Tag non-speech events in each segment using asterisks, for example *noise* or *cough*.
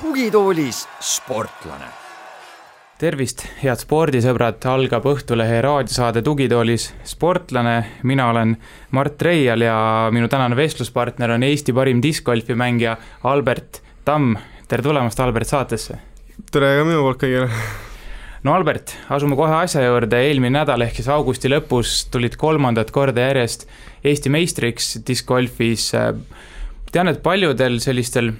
tugitoolis sportlane. tervist, head spordisõbrad, algab Õhtulehe raadiosaade Tugitoolis sportlane. mina olen Mart Reial ja minu tänane vestluspartner on Eesti parim discgolfi mängija Albert Tamm. tere tulemast, Albert, saatesse. Tere ka minu poolt kõigile. no Albert, asume kohe asja juurde, eelmine nädal ehk siis augusti lõpus tulid kolmandat korda järjest Eesti meistriks discgolfis. tean, et paljudel sellistel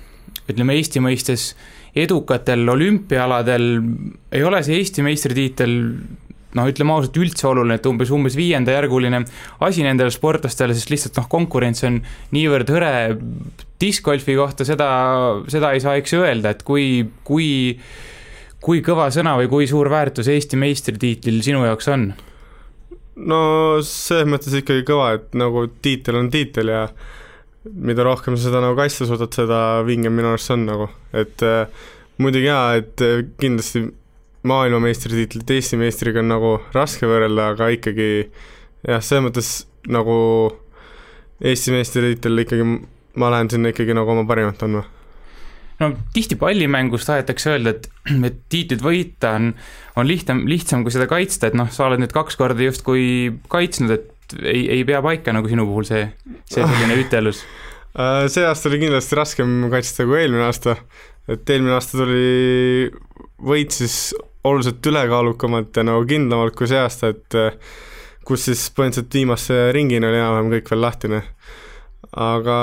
ütleme Eesti mõistes edukatel olümpiaaladel ei ole see Eesti meistritiitel noh, ütleme ausalt, üldse oluline, et umbes, umbes viiendajärguline asi nendele sportlastele, sest lihtsalt noh, konkurents on niivõrd hõre discgolfi kohta, seda, seda ei saa eks öelda, et kui, kui, kui kõva sõna või kui suur väärtus Eesti meistritiitlil sinu jaoks on? no selles mõttes ikkagi kõva, et nagu tiitel on tiitel ja mida rohkem sa seda nagu kaitsta suudad, seda vingem minu arust see on nagu, et äh, muidugi jaa, et äh, kindlasti maailmameistritiitlit Eesti meistriga on nagu raske võrrelda, aga ikkagi jah, selles mõttes nagu Eesti meistritiitel ikkagi, ma lähen sinna ikkagi nagu oma parimat andma no tihti pallimängus tahetakse öelda, et, *clears throat* et tiitlit võita on, on lihtsam, lihtsam kui seda kaitsta, et noh, sa oled nüüd kaks korda justkui kaitsnud, et ei, ei pea paika nagu sinu puhul see, see selline *laughs* ütelus? Äh, see aasta oli kindlasti raskem kaitsta kui eelmine aasta, et eelmine aasta tuli võit siis oluliselt ülekaalukamalt ja nagu kindlamalt kui see aasta, et äh, kus siis põhimõtteliselt viimase ringini oli enam-vähem kõik veel lahtine. aga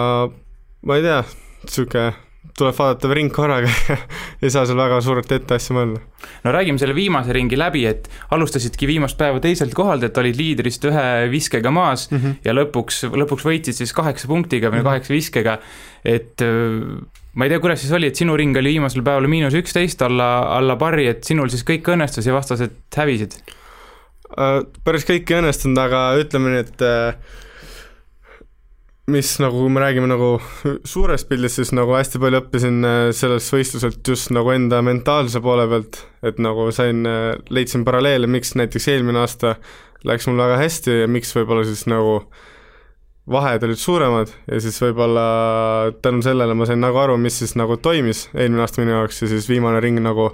ma ei tea, niisugune tuleb vaadata ring korraga *laughs* ei saa seal väga suurelt ette asja mõelda. no räägime selle viimase ringi läbi, et alustasidki viimast päeva teiselt kohalt, et olid liidrist ühe viskega maas mm -hmm. ja lõpuks, lõpuks võitsid siis kaheksa punktiga või mm -hmm. kaheksa viskega, et ma ei tea, kuidas siis oli, et sinu ring oli viimasel päeval miinus üksteist alla, alla parri, et sinul siis kõik õnnestus ja vastased hävisid? Äh, päris kõik ei õnnestunud, aga ütleme nii, et äh, mis nagu, kui me räägime nagu suurest pildist, siis nagu hästi palju õppisin äh, sellest võistluselt just nagu enda mentaalse poole pealt, et nagu sain, äh, leidsin paralleele, miks näiteks eelmine aasta läks mul väga hästi ja miks võib-olla siis nagu vahed olid suuremad ja siis võib-olla tänu sellele ma sain nagu aru, mis siis nagu toimis eelmine aasta minu jaoks ja siis viimane ring nagu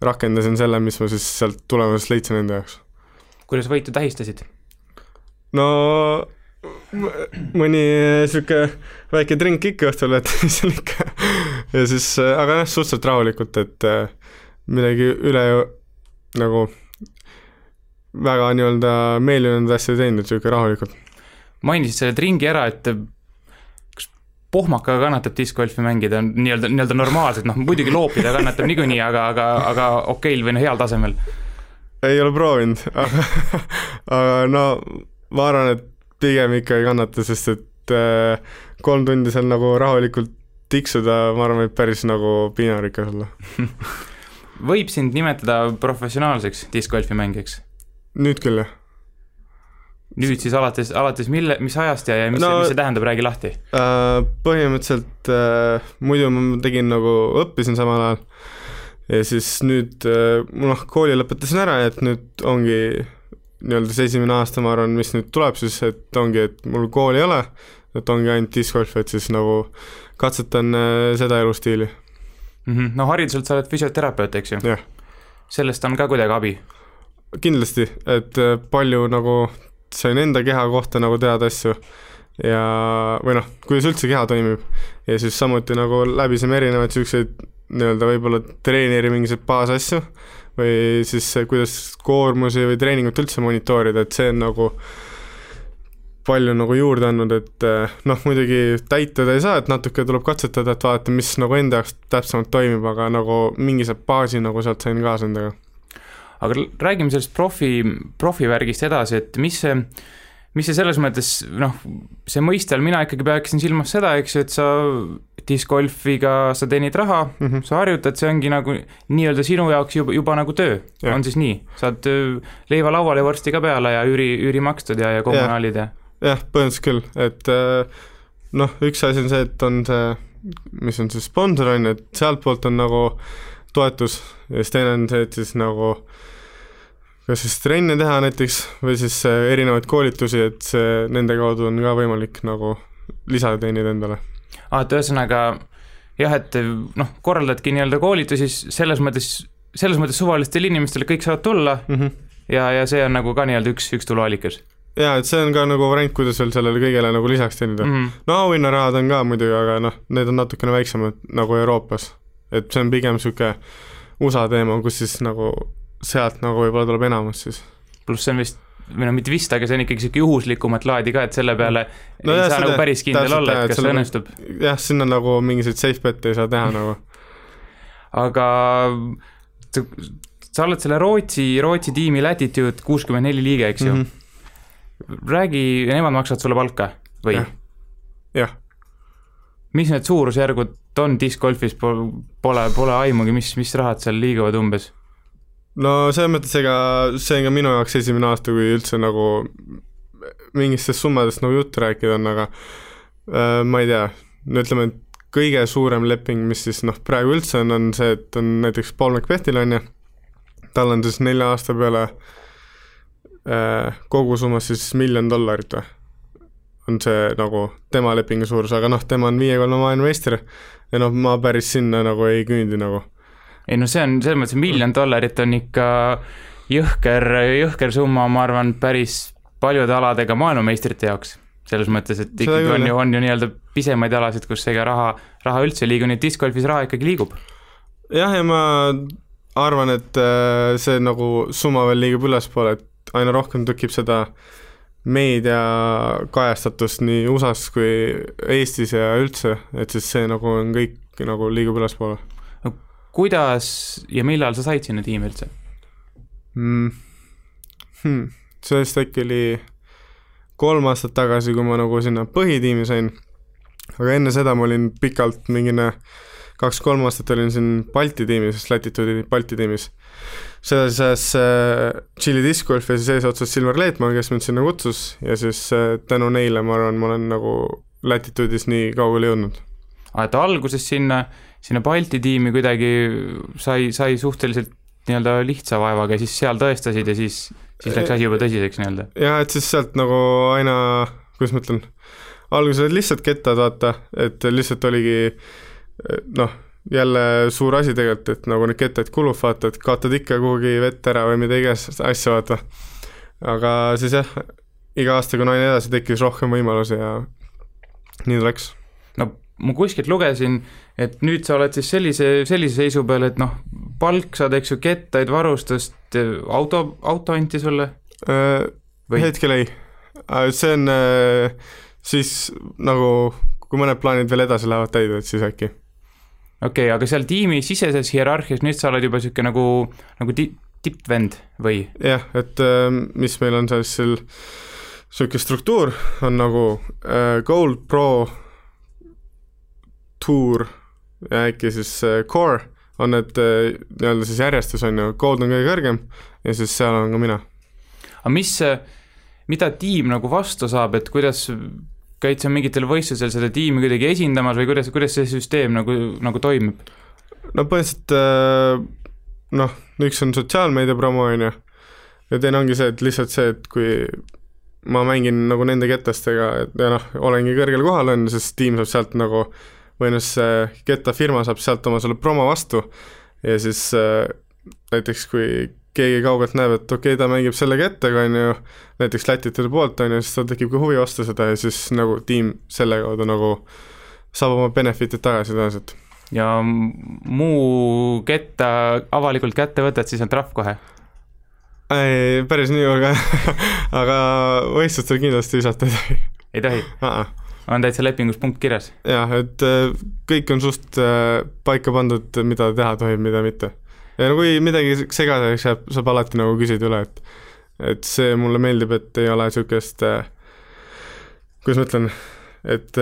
rakendasin selle, mis ma siis sealt tulemusest leidsin enda jaoks. kuidas võitu tähistasid? no mõni sihuke väike drink ikka õhtul, et *laughs* seal ikka ja siis, aga jah, suhteliselt rahulikult, et äh, midagi üle nagu väga nii-öelda meeldinud asja ei teinud, et sihuke rahulikult. Mainisid selle dringi ära, et kas pohmakaga kannatab discgolfi mängida nii-öelda, nii-öelda normaalselt, noh muidugi loopida kannatab niikuinii, aga, aga, aga okeil või no heal tasemel? ei ole proovinud, aga, aga no ma arvan, et pigem ikka ei kannata, sest et äh, kolm tundi seal nagu rahulikult tiksuda, ma arvan, võib päris nagu piinarikas olla võib sind nimetada professionaalseks discgolfi mängijaks? nüüd küll, jah. Nüüd siis alates, alates mille, mis ajast ja, ja mis no, mis see tähendab, räägi lahti äh,. Põhimõtteliselt äh, muidu ma tegin nagu, õppisin samal ajal ja siis nüüd äh, noh, kooli lõpetasin ära, et nüüd ongi nii-öelda see esimene aasta, ma arvan, mis nüüd tuleb siis, et ongi, et mul kooli ei ole, et ongi ainult discgolf, et siis nagu katsetan äh, seda elustiili mm. -hmm. no hariduselt sa oled füsioterapeut, eks ju? jah. sellest on ka kuidagi abi? kindlasti, et äh, palju nagu sain enda keha kohta nagu teada asju ja, või noh, kuidas üldse keha toimib. ja siis samuti nagu läbisime erinevaid niisuguseid nii-öelda võib-olla treeneri mingisuguseid baasasju või siis kuidas koormusi või treeningut üldse monitoorida, et see on nagu palju nagu juurde andnud, et eh, noh, muidugi täitada ei saa, et natuke tuleb katsetada, et vaadata, mis nagu enda jaoks täpsemalt toimib, aga nagu mingi baasi nagu sealt sain kaasa endaga. Aga räägime sellest profi, profivärgist edasi, et mis see mis see selles mõttes, noh, see mõiste all mina ikkagi peaksin silmas seda, eks ju, et sa discgolfiga sa teenid raha mm, -hmm. sa harjutad, see ongi nagu nii-öelda sinu jaoks juba, juba nagu töö, on siis nii? saad leiva lauale varsti ka peale ja üüri, üüri makstud ja, ja kommunaalid ja? jah, põhimõtteliselt küll, et äh, noh, üks asi on see, et on see, mis on see sponsor, on ju, et sealtpoolt on nagu toetus ja siis teine on see, et siis nagu kas siis trenne teha näiteks või siis äh, erinevaid koolitusi, et see, nende kaudu on ka võimalik nagu lisa teenida endale. aa, et ühesõnaga jah, et noh, korraldadki nii-öelda koolitusi selles mõttes, selles mõttes suvalistele inimestele kõik saavad tulla mm. -hmm. ja, ja see on nagu ka nii-öelda üks, üks tuluallikas jaa, et see on ka nagu variant, kuidas veel sellele kõigele nagu lisaks teenida mm. -hmm. no auhinnarahad on ka muidugi, aga noh, need on natukene väiksemad nagu Euroopas. et see on pigem niisugune USA teema, kus siis nagu sealt nagu võib-olla tuleb enamus siis. pluss see on vist või no mitte vist, aga see on ikkagi niisugune juhuslikumat laadi ka, et selle peale no ei jah, saa nagu päris kindel olla, et kas see õnnestub. jah, sinna nagu mingisuguseid safe bet'e ei saa teha nagu. aga sa, oled selle Rootsi, Rootsi tiimi Latitude kuuskümmend neli liige, eks ju mm? -hmm. räägi, nemad maksavad sulle palka või ja.? jah. mis need suurusjärgud on discgolfis, pole, pole aimugi, mis, mis rahad seal liiguvad umbes no selles mõttes, ega see on ka minu jaoks esimene aasta, kui üldse nagu mingitest summadest nagu juttu rääkida on, aga äh, ma ei tea, no ütleme, et kõige suurem leping, mis siis noh, praegu üldse on, on see, et on näiteks Paul McBethil on ju, tal on siis nelja aasta peale äh, kogusummas siis miljon dollarit või, on see nagu tema lepingu suurus, aga noh, tema on viiekordne maailmameister ja noh, ma päris sinna nagu ei küündi nagu ei no see on, selles mõttes miljon dollarit on ikka jõhker, jõhker summa, ma arvan, päris paljude aladega maailmameistrite jaoks. selles mõttes, et ikkagi on ju, on ju nii-öelda pisemaid alasid, kus ega raha, raha üldse ei liigu, nii et discgolfis raha ikkagi liigub. jah, ja ma arvan, et äh, see nagu summa veel liigub ülespoole, et aina rohkem tekib seda meediakajastatust nii USA-s kui Eestis ja üldse, et siis see nagu on kõik nagu liigub ülespoole kuidas ja millal sa said sinna tiimi üldse mm.? Hmm. see vist äkki oli kolm aastat tagasi, kui ma nagu sinna põhitiimi sain, aga enne seda ma olin pikalt mingine kaks-kolm aastat olin siin Balti tiimis, Latitude'i Balti tiimis. seda siis äh, Tšiili Disc Golf ja siis eesotsas Silver Leetmaa, kes mind sinna kutsus ja siis äh, tänu neile ma arvan, ma olen nagu Latitude'is nii kaugele jõudnud. aa, et alguses sinna äh, sinna Balti tiimi kuidagi sai, sai suhteliselt nii-öelda lihtsa vaevaga ja siis seal tõestasid ja siis, siis läks asi juba tõsiseks nii-öelda? jah, et siis sealt nagu aina, kuidas ma ütlen, alguses olid lihtsalt kettad, vaata, et lihtsalt oligi noh, jälle suur asi tegelikult, et nagu neid kettaid kulub, vaata, et kaotad ikka kuhugi vett ära või mida iganes asja, vaata. aga siis jah, iga aastaga on aina edasi, tekkis rohkem võimalusi ja nii ta läks. Ma kuskilt lugesin, et nüüd sa oled siis sellise, sellise seisu peal, et noh, palk saad, eks ju, kettaid, varustust, auto, auto anti sulle äh,? hetkel ei, äh, see on äh, siis nagu, kui mõned plaanid veel edasi lähevad täide, et siis äkki. okei okay,, aga seal tiimi siseses hierarhias nüüd sa oled juba niisugune nagu, nagu ti-, tippvend või? jah, et äh, mis meil on seal niisugune struktuur, on nagu äh, Gold Pro Tour ja äkki siis äh, Core on need äh, nii-öelda siis järjestus, on ju, Gold on kõige kõrgem ja siis seal olen ka mina. aga mis, äh, mida tiim nagu vastu saab, et kuidas käid sa mingitel võistlusel seda tiimi kuidagi esindamas või kuidas, kuidas see süsteem nagu, nagu toimib? no põhimõtteliselt noh, üks on sotsiaalmeedia promo, on ju, ja teine ongi see, et lihtsalt see, et kui ma mängin nagu nende ketastega ja noh, olengi kõrgel kohal, on ju, siis tiim saab sealt nagu või noh, see Geta firma saab sealt oma selle promo vastu ja siis äh, näiteks kui keegi kaugelt näeb, et okei okay,, ta mängib selle kettaga, on ju, näiteks lätide poolt, on ju, siis tal tekib ka huvi vastu seda ja siis nagu tiim selle kaudu nagu saab oma benefit'id tagasi tõenäoliselt. ja muu ketta avalikult kätte võtad, siis on trahv kohe? ei, päris nii hulga aga *laughs* võistlustel kindlasti visata ei tohi. ei tohi on täitsa lepingus punkt kirjas? jah, et äh, kõik on suht äh, paika pandud, mida teha tohib, mida mitte. ja no kui midagi segaseks jääb, saab alati nagu küsida üle, et et see mulle meeldib, et ei ole niisugust äh,, kuidas ma ütlen, et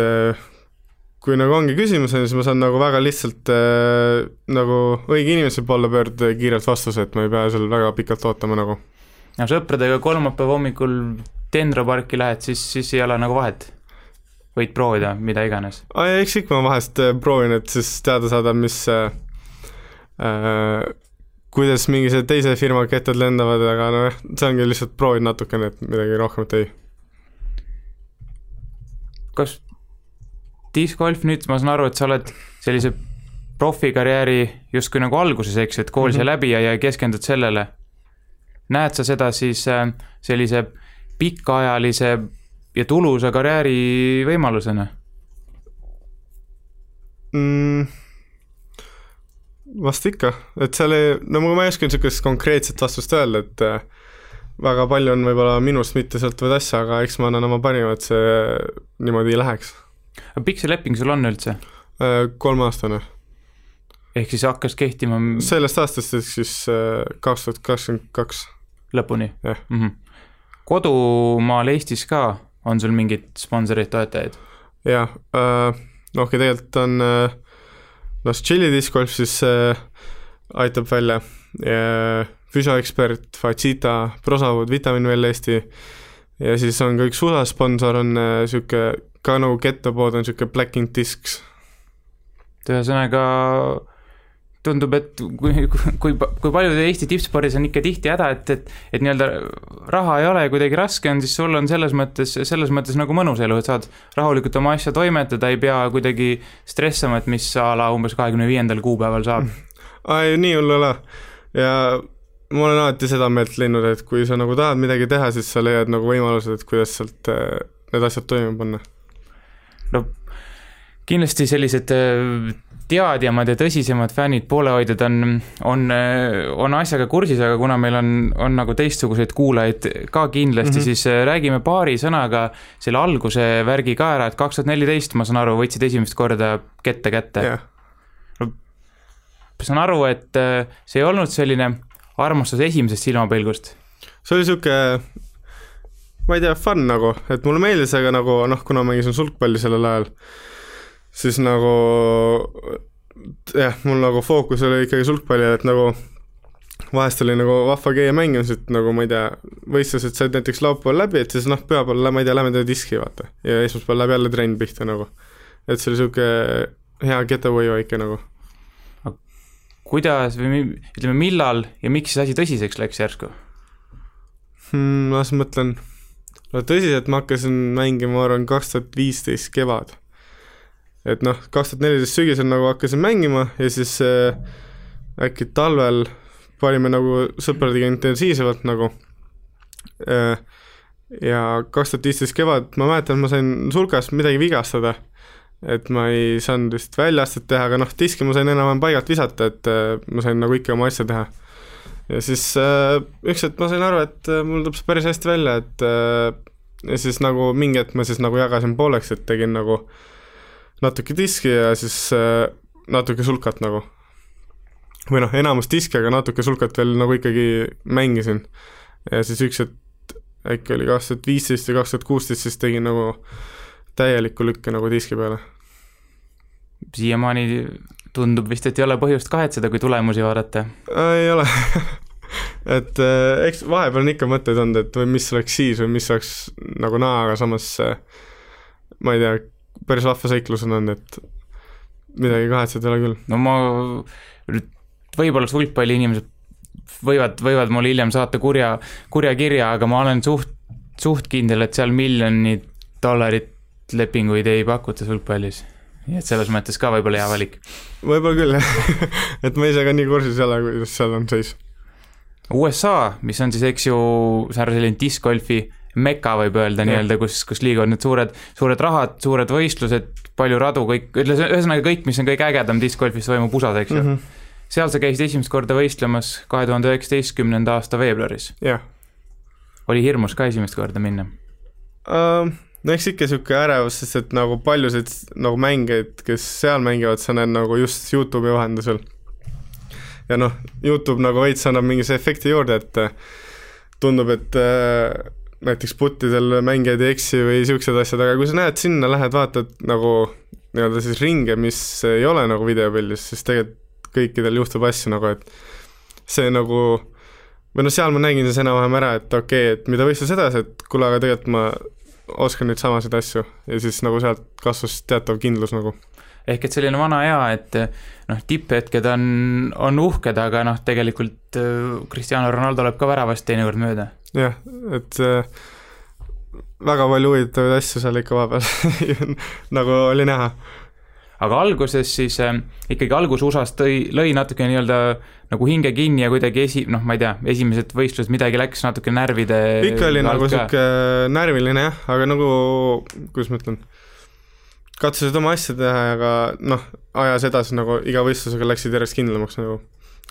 kui nagu ongi küsimus, siis ma saan nagu väga lihtsalt äh, nagu õige inimese poole pöörduda ja kiirelt vastuse, et ma ei pea seal väga pikalt ootama nagu. no sõpradega kolmapäeva hommikul Dendro parki lähed, siis, siis ei ole nagu vahet võid proovida mida iganes. eks ikka ma vahest äh, proovin, et siis teada saada, mis äh, kuidas mingi see teise firma kettad lendavad, aga nojah, see ongi lihtsalt proovid natukene, et midagi rohkemat ei. kas discgolf nüüd, ma saan aru, et sa oled sellise profikarjääri justkui nagu alguses, eks, et kool sai mm -hmm. läbi ja, ja keskendud sellele. näed sa seda siis äh, sellise pikaajalise ja tulusa karjääri võimalusena mm,? vast ikka, et seal ei, no ma ei oska niisugust konkreetset vastust öelda, et äh, väga palju on võib-olla minust mitte sõltuvaid asju, aga eks ma annan oma parima, et see niimoodi läheks. aga pikk see leping sul on üldse? Äh, kolmeaastane ehk siis hakkas kehtima sellest aastast ehk siis äh, kaks tuhat kakskümmend kaks. lõpuni? jah mm -hmm.. kodumaal Eestis ka on sul mingeid sponsoreid, toetajaid? jah äh,, okei, tegelikult on äh, noh, Chili Disc Golf siis äh, aitab välja ja füsioekspert, Facita, Prosawood, Vitaminwell Eesti ja siis on ka üks USA sponsor on niisugune äh, ka nagu Gettopood on niisugune Black Ink Discs. ühesõnaga tundub, et kui, kui, kui paljudel Eesti tippspordis on ikka tihti häda, et, et, et nii-öelda raha ei ole ja kuidagi raske on, siis sul on selles mõttes, selles mõttes nagu mõnus elu, et saad rahulikult oma asja toimetada, ei pea kuidagi stressama, et mis a la umbes kahekümne viiendal kuupäeval saab. ei, nii hull ei ole ja ma olen alati seda meelt leidnud, et kui sa nagu tahad midagi teha, siis sa leiad nagu võimalused, et kuidas sealt eh, need asjad toime panna. no kindlasti sellised eh, teadjamad ja tõsisemad fännid, poolehoidjad on, on, on asjaga kursis, aga kuna meil on, on nagu teistsuguseid kuulajaid ka kindlasti mm, -hmm. siis äh, räägime paari sõnaga selle alguse värgi ka ära, et kaks tuhat neliteist, ma saan aru, võtsid esimest korda kette kätte yeah.. no saan aru, et äh, see ei olnud selline armastus esimesest silmapilgust? see oli niisugune ma ei tea, fun nagu, et mulle meeldis, aga nagu noh, kuna ma mängisin sulgpalli sellel ajal, siis nagu jah, mul nagu fookus oli ikkagi sulgpallil, et nagu vahest oli nagu vahva käia mängimas, et nagu ma ei tea, võistlused said näiteks laupäeval läbi, et siis noh, pühapäeval, ma ei tea, lähme teeme diski, vaata. ja esmaspäeval läheb jälle trenn pihta nagu. et see oli niisugune hea getaway väike nagu. kuidas või ütleme, millal ja miks see asi tõsiseks läks järsku hmm,? ma siis mõtlen, no tõsiselt ma hakkasin mängima, ma arvan, kaks tuhat viisteist kevad et noh, kaks tuhat neliteist sügisel nagu hakkasin mängima ja siis äh, äkki talvel panime nagu sõpradega intensiivsemalt nagu äh, ja kaks tuhat viisteist kevad, ma mäletan, ma sain sulgas midagi vigastada, et ma ei saanud vist väljaastet teha, aga noh, diski ma sain enam-vähem paigalt visata, et äh, ma sain nagu ikka oma asja teha. ja siis äh, üks hetk ma sain aru, et äh, mul tuleb see päris hästi välja, et äh, ja siis nagu mingi hetk ma siis nagu jagasin pooleks, et tegin nagu äh, natuke diski ja siis äh, natuke sulkat nagu. või noh, enamus diski, aga natuke sulkat veel nagu ikkagi mängisin. ja siis üks hetk, äkki oli kaks tuhat viisteist või kaks tuhat kuusteist, siis tegin nagu täieliku lükke nagu diski peale. siiamaani tundub vist, et ei ole põhjust kahetseda, kui tulemusi vaadata äh,. ei ole *laughs* et äh, eks vahepeal on ikka mõtteid olnud, et või mis oleks siis või mis oleks nagu naa, aga samas ma ei tea, päris vahva seiklus on olnud, et midagi kahetseda ei ole küll. no ma, võib-olla sulgpalliinimesed võivad, võivad mulle hiljem saata kurja, kurja kirja, aga ma olen suht, suht kindel, et seal miljonit dollarit lepinguid ei pakuta sulgpallis. nii et selles mõttes ka võib-olla hea valik. võib-olla küll, jah *laughs* et ma ise ka nii kursis ei ole, kuidas seal on seis. USA, mis on siis, eks ju, selline discgolfi meka, võib öelda nii-öelda, kus, kus liiguvad need suured, suured rahad, suured võistlused, palju radu, kõik, ühesõnaga kõik, mis on kõige ägedam discgolfis toimub USA-s, eks ju mm. -hmm. seal sa käisid esimest korda võistlemas kahe tuhande üheksateistkümnenda aasta veebruaris. jah. oli hirmus ka esimest korda minna uh,? no eks ikka niisugune ärevus, sest et nagu paljusid nagu mängijaid, kes seal mängivad, sa näed nagu just Youtube'i vahendusel. ja noh, Youtube nagu veits annab mingi see efekti juurde, et tundub, et äh, näiteks puttidel mängijad ei eksi või niisugused asjad, aga kui sa näed sinna, lähed vaatad nagu nii-öelda siis ringe, mis ei ole nagu videopildis, siis tegelikult kõikidel juhtub asju nagu, et see nagu või noh, seal ma nägin siis enam-vähem ära, et okei okay,, et mida võistlus edasi, et kuule, aga tegelikult ma oskan neid samasid asju ja siis nagu sealt kasvas teatav kindlus nagu. ehk et selline vana hea, et noh, tipphetked on, on uhked, aga noh, tegelikult äh, Cristiano Ronaldo läheb ka väravast teinekord mööda. Jah, et äh, väga palju huvitavaid asju seal ikka vahepeal *laughs* nagu oli näha aga alguses siis äh, ikkagi algus USA-s tõi, lõi natuke nii-öelda nagu hinge kinni ja kuidagi esi-, noh, ma ei tea, esimesed võistlused, midagi läks natuke närvide ikka oli nagu sihuke närviline jah, aga nagu, kuidas ma ütlen, katsusid oma asja teha, aga noh, ajas edasi nagu iga võistlusega läksid järjest kindlamaks nagu.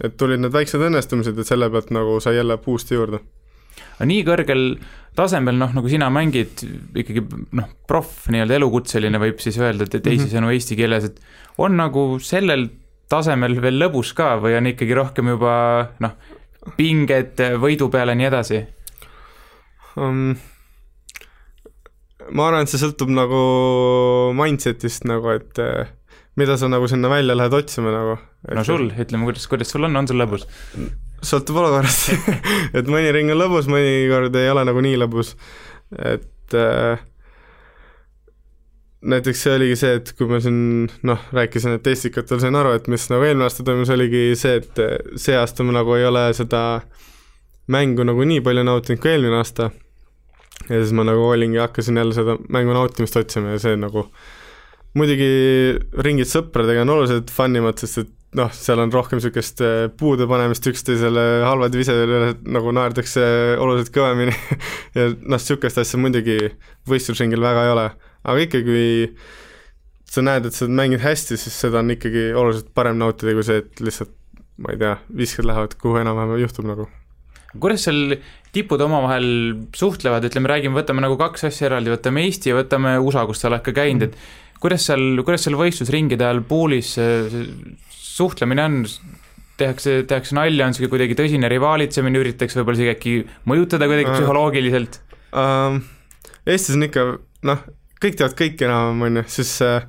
et tulid need väiksed õnnestumised, et selle pealt nagu sai jälle boost'i juurde. Nii kõrgel tasemel, noh, nagu sina mängid ikkagi noh, proff, nii-öelda elukutseline võib siis öelda, et teisisõnu mm -hmm. eesti keeles, et on nagu sellel tasemel veel lõbus ka või on ikkagi rohkem juba noh, pinged võidu peale ja nii edasi um,? ma arvan, et see sõltub nagu mindset'ist nagu, et mida sa nagu sinna välja lähed otsima nagu. no sul, ütleme, kuidas, kuidas sul on, on sul lõbus? sõltub olukorrast *laughs* et mõni ring on lõbus, mõnikord ei ole nagu nii lõbus, et äh, näiteks see oligi see, et kui ma siin noh, rääkisin, et Estikatel sain aru, et mis nagu eelmine aasta toimus, oligi see, et see aasta ma nagu ei ole seda mängu nagu nii palju nautinud kui eelmine aasta. ja siis ma nagu olingi, hakkasin jälle seda mängu nautimist otsima ja see nagu muidugi ringid sõpradega on oluliselt fun imad, sest et noh, seal on rohkem niisugust äh, puude panemist üksteisele, halvade visede üle nagu naerdakse oluliselt kõvemini *laughs* ja noh, niisugust asja muidugi võistlusringil väga ei ole, aga ikkagi sa näed, et sa mängid hästi, siis seda on ikkagi oluliselt parem nautida kui see, et lihtsalt ma ei tea, viskad lähevad kuhu enam-vähem juhtub nagu. Kuidas seal tipud omavahel suhtlevad, ütleme, räägime, võtame nagu kaks asja eraldi, võtame Eesti ja võtame USA, kus sa oled ka käinud, et kuidas seal, kuidas seal võistlusringide ajal poolis suhtlemine on, tehakse, tehakse nalja, on sihuke kuidagi tõsine rivaalitsemine, üritatakse võib-olla isegi äkki mõjutada kuidagi uh, psühholoogiliselt? Uh,? Eestis on ikka noh, kõik teavad kõike enam-vähem, on ju, siis äh,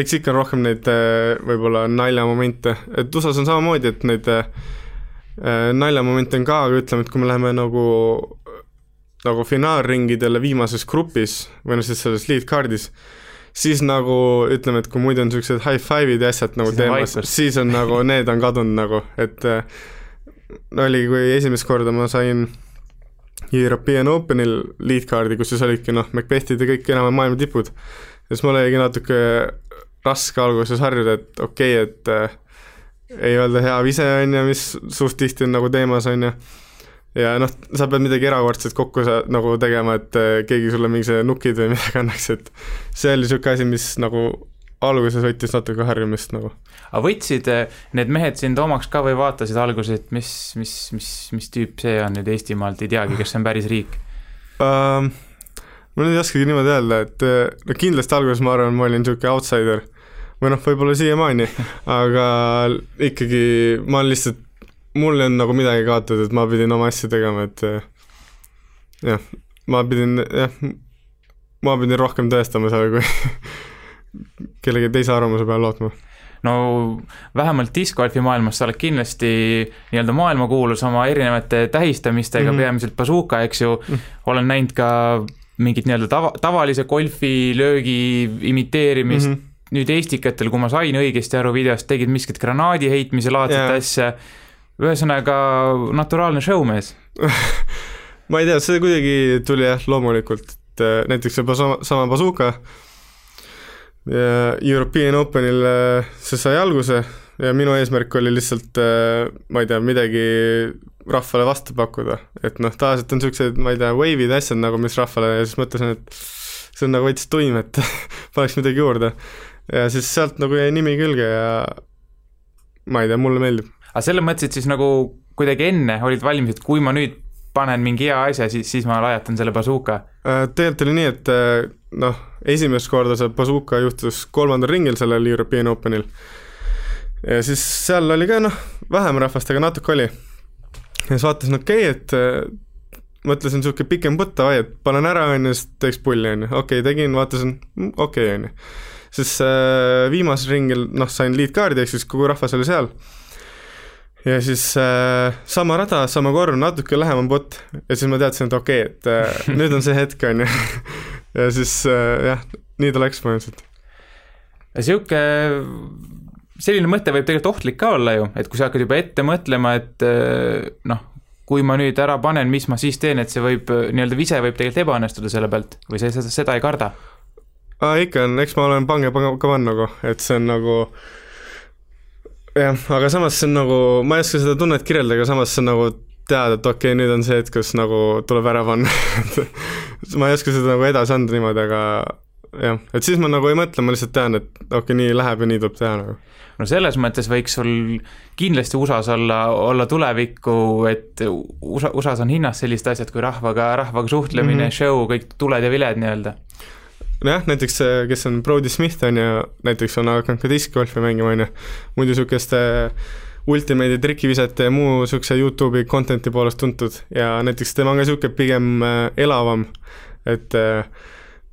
eks ikka on rohkem neid äh, võib-olla naljamomente, et USA-s on samamoodi, et neid äh, naljamomente on ka, aga ütleme, et kui me läheme nagu nagu finaalringidele viimases grupis või noh, siis selles lead card'is, siis nagu ütleme, et kui muidu on niisugused high five'id ja asjad nagu teemas, siis on nagu, *laughs* need on kadunud nagu, et no oli, kui esimest korda ma sain European Openil lead card'i, kus siis olidki noh, Macbethid ja kõik enam-vähem maailma tipud. ja siis mul oligi natuke raske alguses harjuda, et okei okay,, et äh, ei öelda hea vise, on ju, mis suht tihti on nagu teemas, on ju ja noh, sa pead midagi erakordset kokku sa nagu tegema, et äh, keegi sulle mingi see nukid või midagi annaks, et see oli niisugune asi, mis nagu alguses võttis natuke harjumist nagu. aga võtsid äh, need mehed sind omaks ka või vaatasid alguses, et mis, mis, mis, mis tüüp see on nüüd Eestimaalt, ei teagi, kas see on päris riik um,? ma nüüd ei oskagi niimoodi öelda, et äh, no kindlasti alguses ma arvan, ma olin niisugune outsider või noh, võib-olla siiamaani, *laughs* aga ikkagi ma lihtsalt mul ei olnud nagu midagi kaotada, et ma pidin oma asju tegema, et eh, jah, ma pidin jah, ma pidin rohkem tõestama seal, kui *laughs* kellegi teise arvamuse peale lootma no vähemalt discgolfi maailmas sa oled kindlasti nii-öelda maailmakuulus oma erinevate tähistamistega mm, -hmm. peamiselt bazooka, eks ju mm, -hmm. olen näinud ka mingit nii-öelda tava, tavalise golfilöögi imiteerimist mm, -hmm. nüüd Estikatel, kui ma sain õigesti aru videost, tegid miskit granaadi heitmise laadset yeah. asja ühesõnaga naturaalne showmees. *laughs* Ma ei tea, see kuidagi tuli jah, loomulikult, et äh, näiteks see sama, sama bazooka European Openil äh, see sai alguse ja minu eesmärk oli lihtsalt, äh, ma ei tea, midagi rahvale vastu pakkuda, et noh, tavaliselt on niisugused, ma ei tea, wave'id, asjad nagu, mis rahvale ja siis mõtlesin, et see on nagu veits tuim, et *laughs* paneks midagi juurde. ja siis sealt nagu jäi nimi külge ja ma ei tea, mulle meeldib aga selles mõttes, et siis nagu kuidagi enne olid valmis, et kui ma nüüd panen mingi hea asja, siis, siis ma lajatan selle bazooka? Äh, tegelikult oli nii, et äh, noh, esimest korda see bazooka juhtus kolmandal ringil sellel European Openil. ja siis seal oli ka noh, vähem rahvast, aga natuke oli. ja siis vaatasin, okei okay,, et äh, mõtlesin niisugune pikem putt, davai, et panen ära, on ju, siis teeks pulli, on ju, okei okay,, tegin, vaatasin, mm, okei okay,, on ju. siis äh, viimasel ringil, noh, sain lead card'i, ehk siis kogu rahvas oli seal ja siis äh, sama rada, sama korv, natuke lähemal bot ja siis ma teadsin, et okei okay,, et äh, nüüd on see hetk, on ju. *laughs* ja siis äh, jah, nii ta läks põhimõtteliselt. sihuke, selline mõte võib tegelikult ohtlik ka olla ju, et kui sa hakkad juba ette mõtlema, et äh, noh, kui ma nüüd ära panen, mis ma siis teen, et see võib, nii-öelda vise võib tegelikult ebaõnnestuda selle pealt või sa seda, seda ei karda? aa, ikka on, eks ma olen pange ka pannud nagu, et see on nagu jah, aga samas see on nagu, ma ei oska seda tunnet kirjeldada, aga samas see on nagu teada, et okei okay,, nüüd on see hetk, kus nagu tuleb ära panna *laughs* ma ei oska seda nagu edasi anda niimoodi, aga jah, et siis ma nagu ei mõtle, ma lihtsalt tean, et okei okay,, nii läheb ja nii tuleb teha nagu. no selles mõttes võiks sul kindlasti USA-s olla, olla tulevikku, et USA, USA-s on hinnas sellised asjad kui rahvaga, rahvaga suhtlemine mm, -hmm. show, kõik tuled ja viled nii-öelda nojah, näiteks see, kes on Brody Smith on ju, näiteks on hakanud ka diskgolfi mängima, on ju, muidu niisuguste Ultimate'i trikivisete ja muu niisuguse Youtube'i content'i poolest tuntud. Ja näiteks tema on ka niisugune pigem äh, elavam, et äh,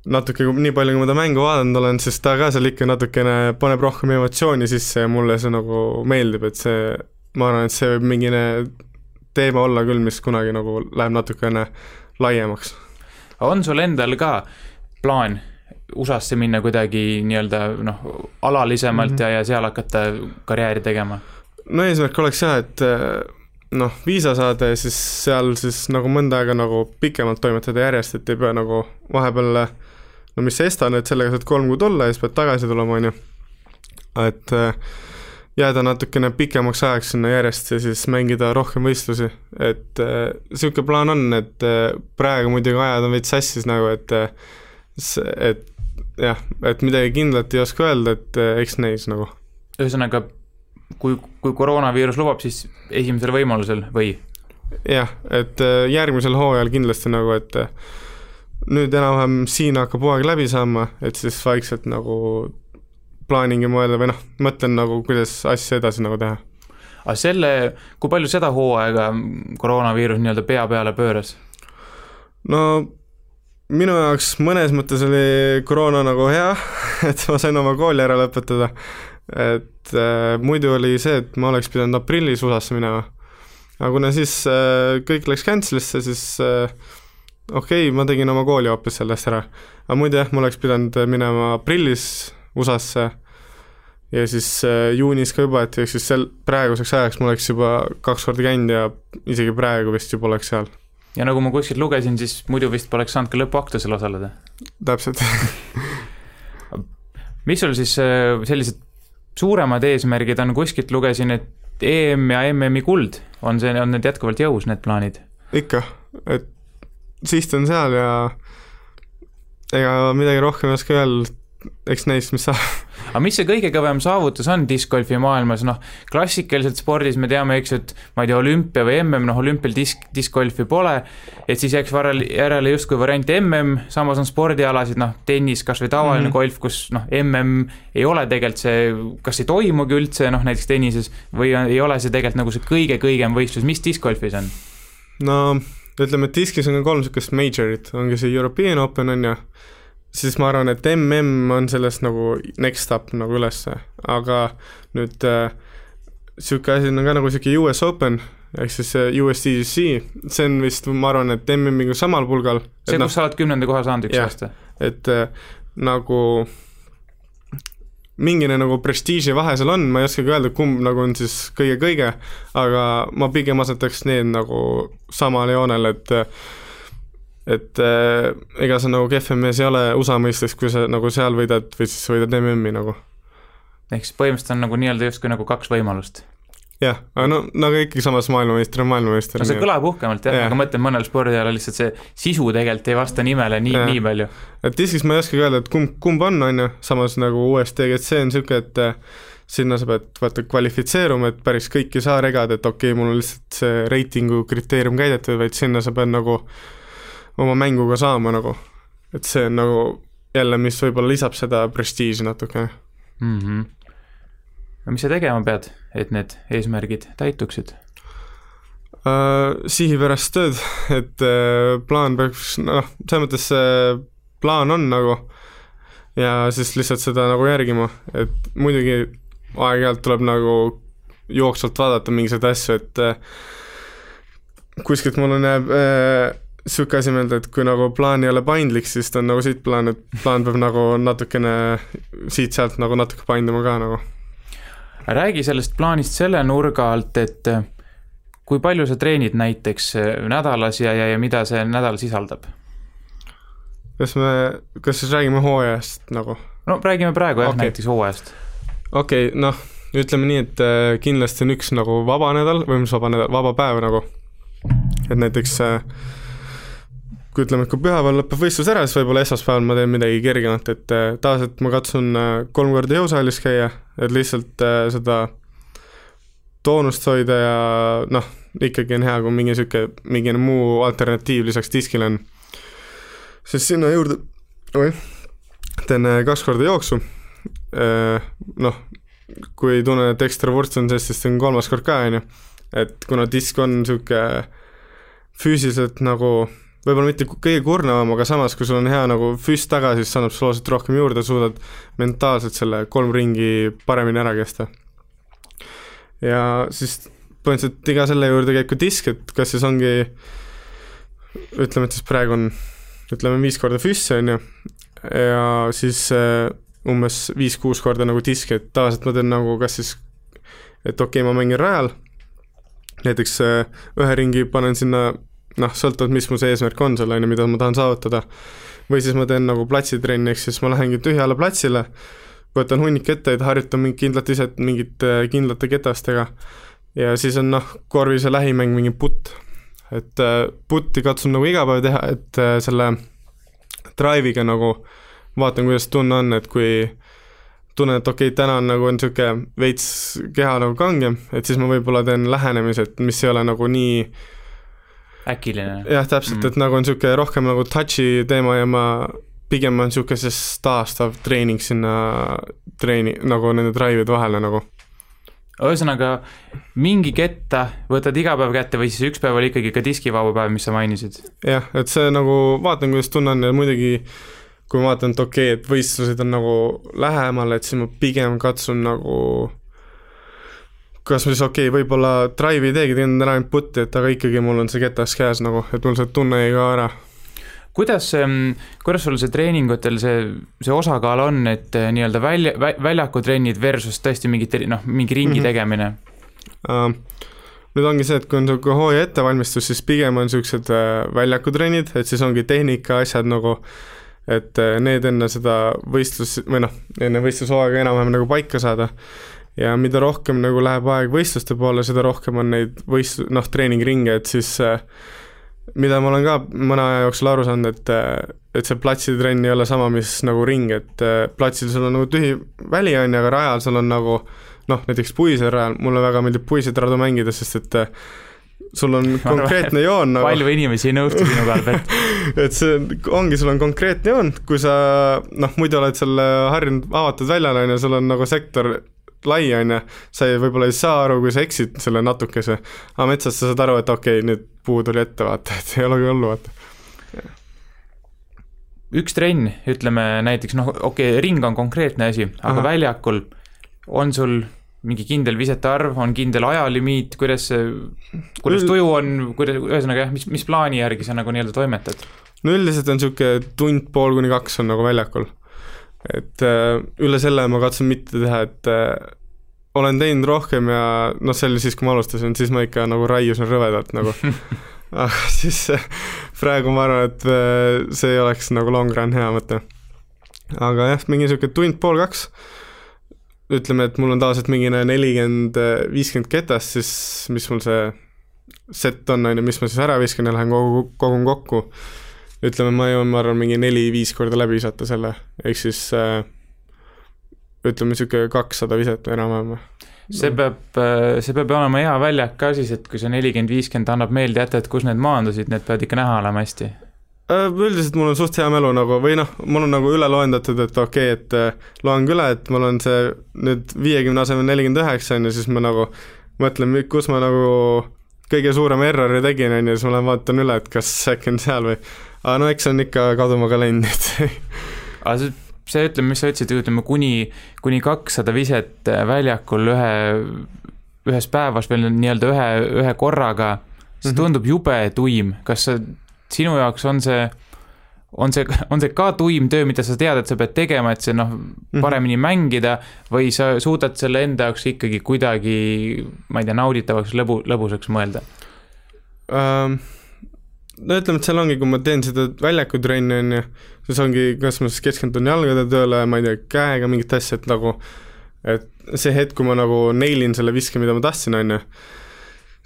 natuke, nii palju, kui ma ta mängu vaadanud olen, siis ta ka seal ikka natukene paneb rohkem emotsiooni sisse ja mulle see nagu meeldib, et see, ma arvan, et see võib mingine teema olla küll, mis kunagi nagu läheb natukene laiemaks. on sul endal ka plaan USA-sse minna kuidagi nii-öelda noh, alalisemalt mm -hmm. ja, ja seal hakata karjääri tegema? no eesmärk oleks jah, et eh, noh, viisa saada ja siis seal siis nagu mõnda aega nagu pikemalt toimetada järjest, et ei pea nagu vahepeal no mis see ESTA nüüd, sellega saad kolm kuud olla ja siis pead tagasi tulema, on ju. et eh, jääda natukene pikemaks ajaks sinna järjest ja siis mängida rohkem võistlusi, et niisugune äh, plaan on, et praegu muidugi ajad on veits sassis nagu, et äh, et jah, et midagi kindlat ei oska öelda, et eh, eks näis nagu. ühesõnaga, kui, kui koroonaviirus lubab, siis esimesel võimalusel või? jah, et eh, järgmisel hooajal kindlasti nagu, et eh, nüüd enam-vähem siin hakkab hooaeg läbi saama, et siis vaikselt nagu plaaningi mõelda või noh, mõtlen nagu, kuidas asja edasi nagu teha. aga selle, kui palju seda hooaega koroonaviirus nii-öelda pea peale pööras? no minu jaoks mõnes mõttes oli koroona nagu hea, *laughs* et ma sain oma kooli ära lõpetada. et äh, muidu oli see, et ma oleks pidanud aprillis USA-sse minema. aga kuna siis äh, kõik läks cancel'isse, siis äh, okei okay,, ma tegin oma kooli hoopis sellest ära. aga muidu jah, ma oleks pidanud minema aprillis USA-sse ja siis äh, juunis ka juba, et ehk siis sel, praeguseks ajaks ma oleks juba kaks korda käinud ja isegi praegu vist juba oleks seal ja nagu ma kuskilt lugesin, siis muidu vist poleks saanud ka lõpuaktusel osaleda. täpselt *laughs* mis sul siis äh, sellised suuremad eesmärgid on, kuskilt lugesin, et EM ja MM-i kuld, on see, on need jätkuvalt jõus, need plaanid? ikka, et siht on seal ja ega midagi rohkem ei oska öelda, eks näis, mis saab. aga mis see kõige kõvem saavutus on discgolfi maailmas, noh, klassikaliselt spordis me teame, eks ju, et ma ei tea, olümpia või mm, noh, olümpial disk, discgolfi pole, et siis jääks varel, järele justkui variant mm, samas on spordialasid, noh, tennis, kas või tavaline mm -hmm. golf, kus noh, mm ei ole tegelikult see, kas ei toimugi üldse, noh, näiteks tennises, või ei ole see tegelikult nagu see kõige-kõigem võistlus, mis discgolfis on? no ütleme, et diskis on ka kolm niisugust majorit, ongi see European Open on ju, siis ma arvan, et mm on sellest nagu next up nagu ülesse, aga nüüd niisugune äh, asi on ka nagu niisugune US Open, ehk siis USDGC, see on vist, ma arvan, et MM-iga samal pulgal. see, kus no, sa oled kümnenda koha saanud üks aasta? et äh, nagu mingine nagu prestiiži vahe seal on, ma ei oskagi öelda, kumb nagu on siis kõige-kõige, aga ma pigem asetaks need nagu samale joonele, et et äh, ega sa nagu kehvem mees ei ole USA mõistes, kui sa nagu seal võidad või siis võidad MM-i nagu. ehk siis põhimõtteliselt on nagu nii-öelda justkui nagu kaks võimalust? jah, aga no nagu ikkagi samas maailmameister on maailmameister. no see kõlab uhkemalt jah ja., aga ma mõtlen, mõnel spordialal lihtsalt see sisu tegelikult ei vasta nimele nii, nii palju. et diskis ma ei oskagi öelda, et kumb, kumb on, on ju, samas nagu USDGC on niisugune, et äh, sinna sa pead vaata kvalifitseeruma, et päris kõiki saa regada, et okei okay,, mul on lihtsalt see reitingu kriteerium käidetud, vaid sinna sa pead nagu oma mänguga saama nagu. et see on nagu jälle, mis võib-olla lisab seda prestiiži natukene mm. -hmm. no mis sa tegema pead, et need eesmärgid täituksid uh,? sihipärast tööd, et uh, plaan peaks, noh, selles mõttes see plaan on nagu ja siis lihtsalt seda nagu järgima, et muidugi aeg-ajalt tuleb nagu jooksvalt vaadata mingisuguseid asju, et uh, kuskilt mulle jääb äh, niisugune asi meelde, et kui nagu plaan ei ole paindlik, siis ta on nagu siit plaan, et plaan peab nagu natukene siit-sealt nagu natuke painduma ka nagu. räägi sellest plaanist selle nurga alt, et kui palju sa treenid näiteks nädalas ja, ja, ja mida see nädal sisaldab? kas me, kas siis räägime hooajast nagu? no räägime praegu jah okay., näiteks hooajast. okei okay,, noh, ütleme nii, et äh, kindlasti on üks nagu vaba nädal või mis vaba nädal, vaba päev nagu. et näiteks äh, kui ütleme, et kui pühapäeval lõpeb võistlus ära, siis võib-olla esmaspäeval ma teen midagi kergemat, et äh, tavaliselt ma katsun kolm korda jõusaalis käia, et lihtsalt seda toonust hoida ja noh, ikkagi on hea, kui mingi niisugune, mingine muu alternatiiv lisaks diskile on. sest sinna juurde, oih, teen kaks korda jooksu, noh, kui tunnen, et ekstra vurts on sees, siis teen kolmas kord ka, on ju. et kuna disk on niisugune füüsiliselt nagu võib-olla mitte kõige kurnavam, aga samas, kui sul on hea nagu füss taga, siis see annab sulle oluliselt rohkem juurde, suudad mentaalselt selle kolm ringi paremini ära kesta. ja siis põhimõtteliselt iga selle juurde käib ka disk, et kas siis ongi ütleme, et siis praegu on ütleme viis korda füssi, on ju, ja siis äh, umbes viis-kuus korda nagu diski, et tavaliselt ma teen nagu kas siis, et okei okay,, ma mängin rajal, näiteks äh, ühe ringi panen sinna noh, sõltuvalt, mis mu see eesmärk on seal, on ju, mida ma tahan saavutada, või siis ma teen nagu platsitrenni, ehk siis ma lähengi tühjale platsile, võtan hunnik kettaid, harjutan mingit kindlat iset mingite kindlate ketastega ja siis on noh, korvi see lähimäng mingi putt. et äh, putti katsun nagu iga päev teha, et äh, selle drive'iga nagu vaatan, kuidas tunne on, et kui tunnen, et okei okay,, täna on nagu on niisugune veits keha nagu kangem, et siis ma võib-olla teen lähenemised, mis ei ole nagu nii äkiline. jah, täpselt mm., et nagu on niisugune rohkem nagu touch'i teema ja ma pigem on niisuguses taastav treening sinna treeni, nagu nende drive'ide vahele nagu ühesõnaga, mingi ketta võtad iga päev kätte või siis üks päev oli ikkagi ka diskivaba päev, mis sa mainisid? jah, et see nagu, vaatan, kuidas tunne on ja muidugi kui ma vaatan, et okei okay,, et võistlused on nagu lähemal, et siis ma pigem katsun nagu kas ma siis okei okay,, võib-olla drive'i ei teegi, teen täna ainult put'i, et aga ikkagi mul on see ketas käes nagu, et mul see tunne jäi ka ära. kuidas, kuidas sul see treeningutel see, see osakaal on, et eh, nii-öelda välja, väljakutrennid versus tõesti mingid, noh, mingi ringi mm -hmm. tegemine uh,? nüüd ongi see, et kui on niisugune hooaja ettevalmistus, siis pigem on niisugused äh, väljakutrennid, et siis ongi tehnika asjad nagu et äh, need enne seda võistlus, või noh, enne võistlushooaega enam-vähem nagu paika saada. Ja mida rohkem nagu läheb aeg võistluste poole, seda rohkem on neid võist-, noh, treeningringe, et siis äh, mida ma olen ka mõne aja jooksul aru saanud, et äh, et see platsitrenn ei ole sama, mis nagu ring, et platsil sul on nagu tühi väli, on ju, aga rajal sul on nagu noh, näiteks puisel rajal, mulle väga meeldib puiset radu mängida, sest et sul on *laughs* konkreetne joon nagu. palju inimesi ei nõustu sinuga, Albert *laughs* et see ongi, sul on konkreetne joon, kui sa noh, muidu oled seal harjunud avatud väljal, on ju, sul on nagu sektor lai, on ju, sa ei, võib-olla ei saa aru, kui sa eksid selle natukese, aga metsas sa saad aru, et okei okay,, nüüd puu tuli ette, vaata, et ei olegi hullu, vaata üks trenn, ütleme näiteks noh, okei okay,, ring on konkreetne asi, aga Aha. väljakul on sul mingi kindel visete arv, on kindel ajalimiit, kuidas see, kuidas tuju on, kuidas, ühesõnaga jah, mis, mis plaani järgi sa nagu nii-öelda toimetad? no üldiselt on niisugune tund, pool kuni kaks on nagu väljakul. Et äh, üle selle ma katsun mitte teha, et äh, olen teinud rohkem ja noh, see oli siis, kui ma alustasin, siis ma ikka nagu raiusin rõvedalt nagu aga *laughs* siis äh, praegu ma arvan, et see ei oleks nagu long run hea mõte. aga jah, mingi niisugune tund, pool kaks ütleme, et mul on tavaliselt mingine nelikümmend, viiskümmend ketast, siis mis mul see set on, on ju, mis ma siis ära viskan ja lähen kogu, kogun kokku. Ütleme, ma jõuan, ma arvan, mingi neli-viis korda läbi visata selle, ehk siis äh, ütleme, niisugune kakssada viset enam-vähem. see peab, äh, see peab olema hea väljak ka siis, et kui see nelikümmend, viiskümmend annab meelde jätta, et kus need maandusid, need peavad ikka näha olema hästi. Äh, üldiselt mul on suht hea mälu nagu või noh, mul on nagu üle loendatud, et okei okay,, et äh, loen ka üle, et mul on see nüüd viiekümne asemel nelikümmend üheksa, on ju, siis ma nagu mõtlen, kus ma nagu kõige suurema errori tegin, on ju, siis ma lähen vaatan üle, et kas äkki on seal või aga no eks on ikka kaduma ka läinud, et *laughs* aga see, see ütleme, mis sa ütlesid, ütleme kuni, kuni kakssada viset äh, väljakul ühe, ühes päevas veel nii-öelda ühe, ühe korraga, see mm -hmm. tundub jube tuim, kas sa sinu jaoks on see, on see, on see ka tuim töö, mida sa tead, et sa pead tegema, et see noh, Mhm. paremini mängida või sa suudad selle enda jaoks ikkagi kuidagi, ma ei tea, nauditavaks, lõbu, lõbusaks mõelda? ähm, no ütleme, et seal ongi, kui ma teen seda väljakutrenni, on ju, siis ongi, kas ma siis keskendun jalgade tööle, ma ei tea, käega mingit asja, et nagu et see hetk, kui ma nagu neilin selle viske, mida ma tahtsin, on ju,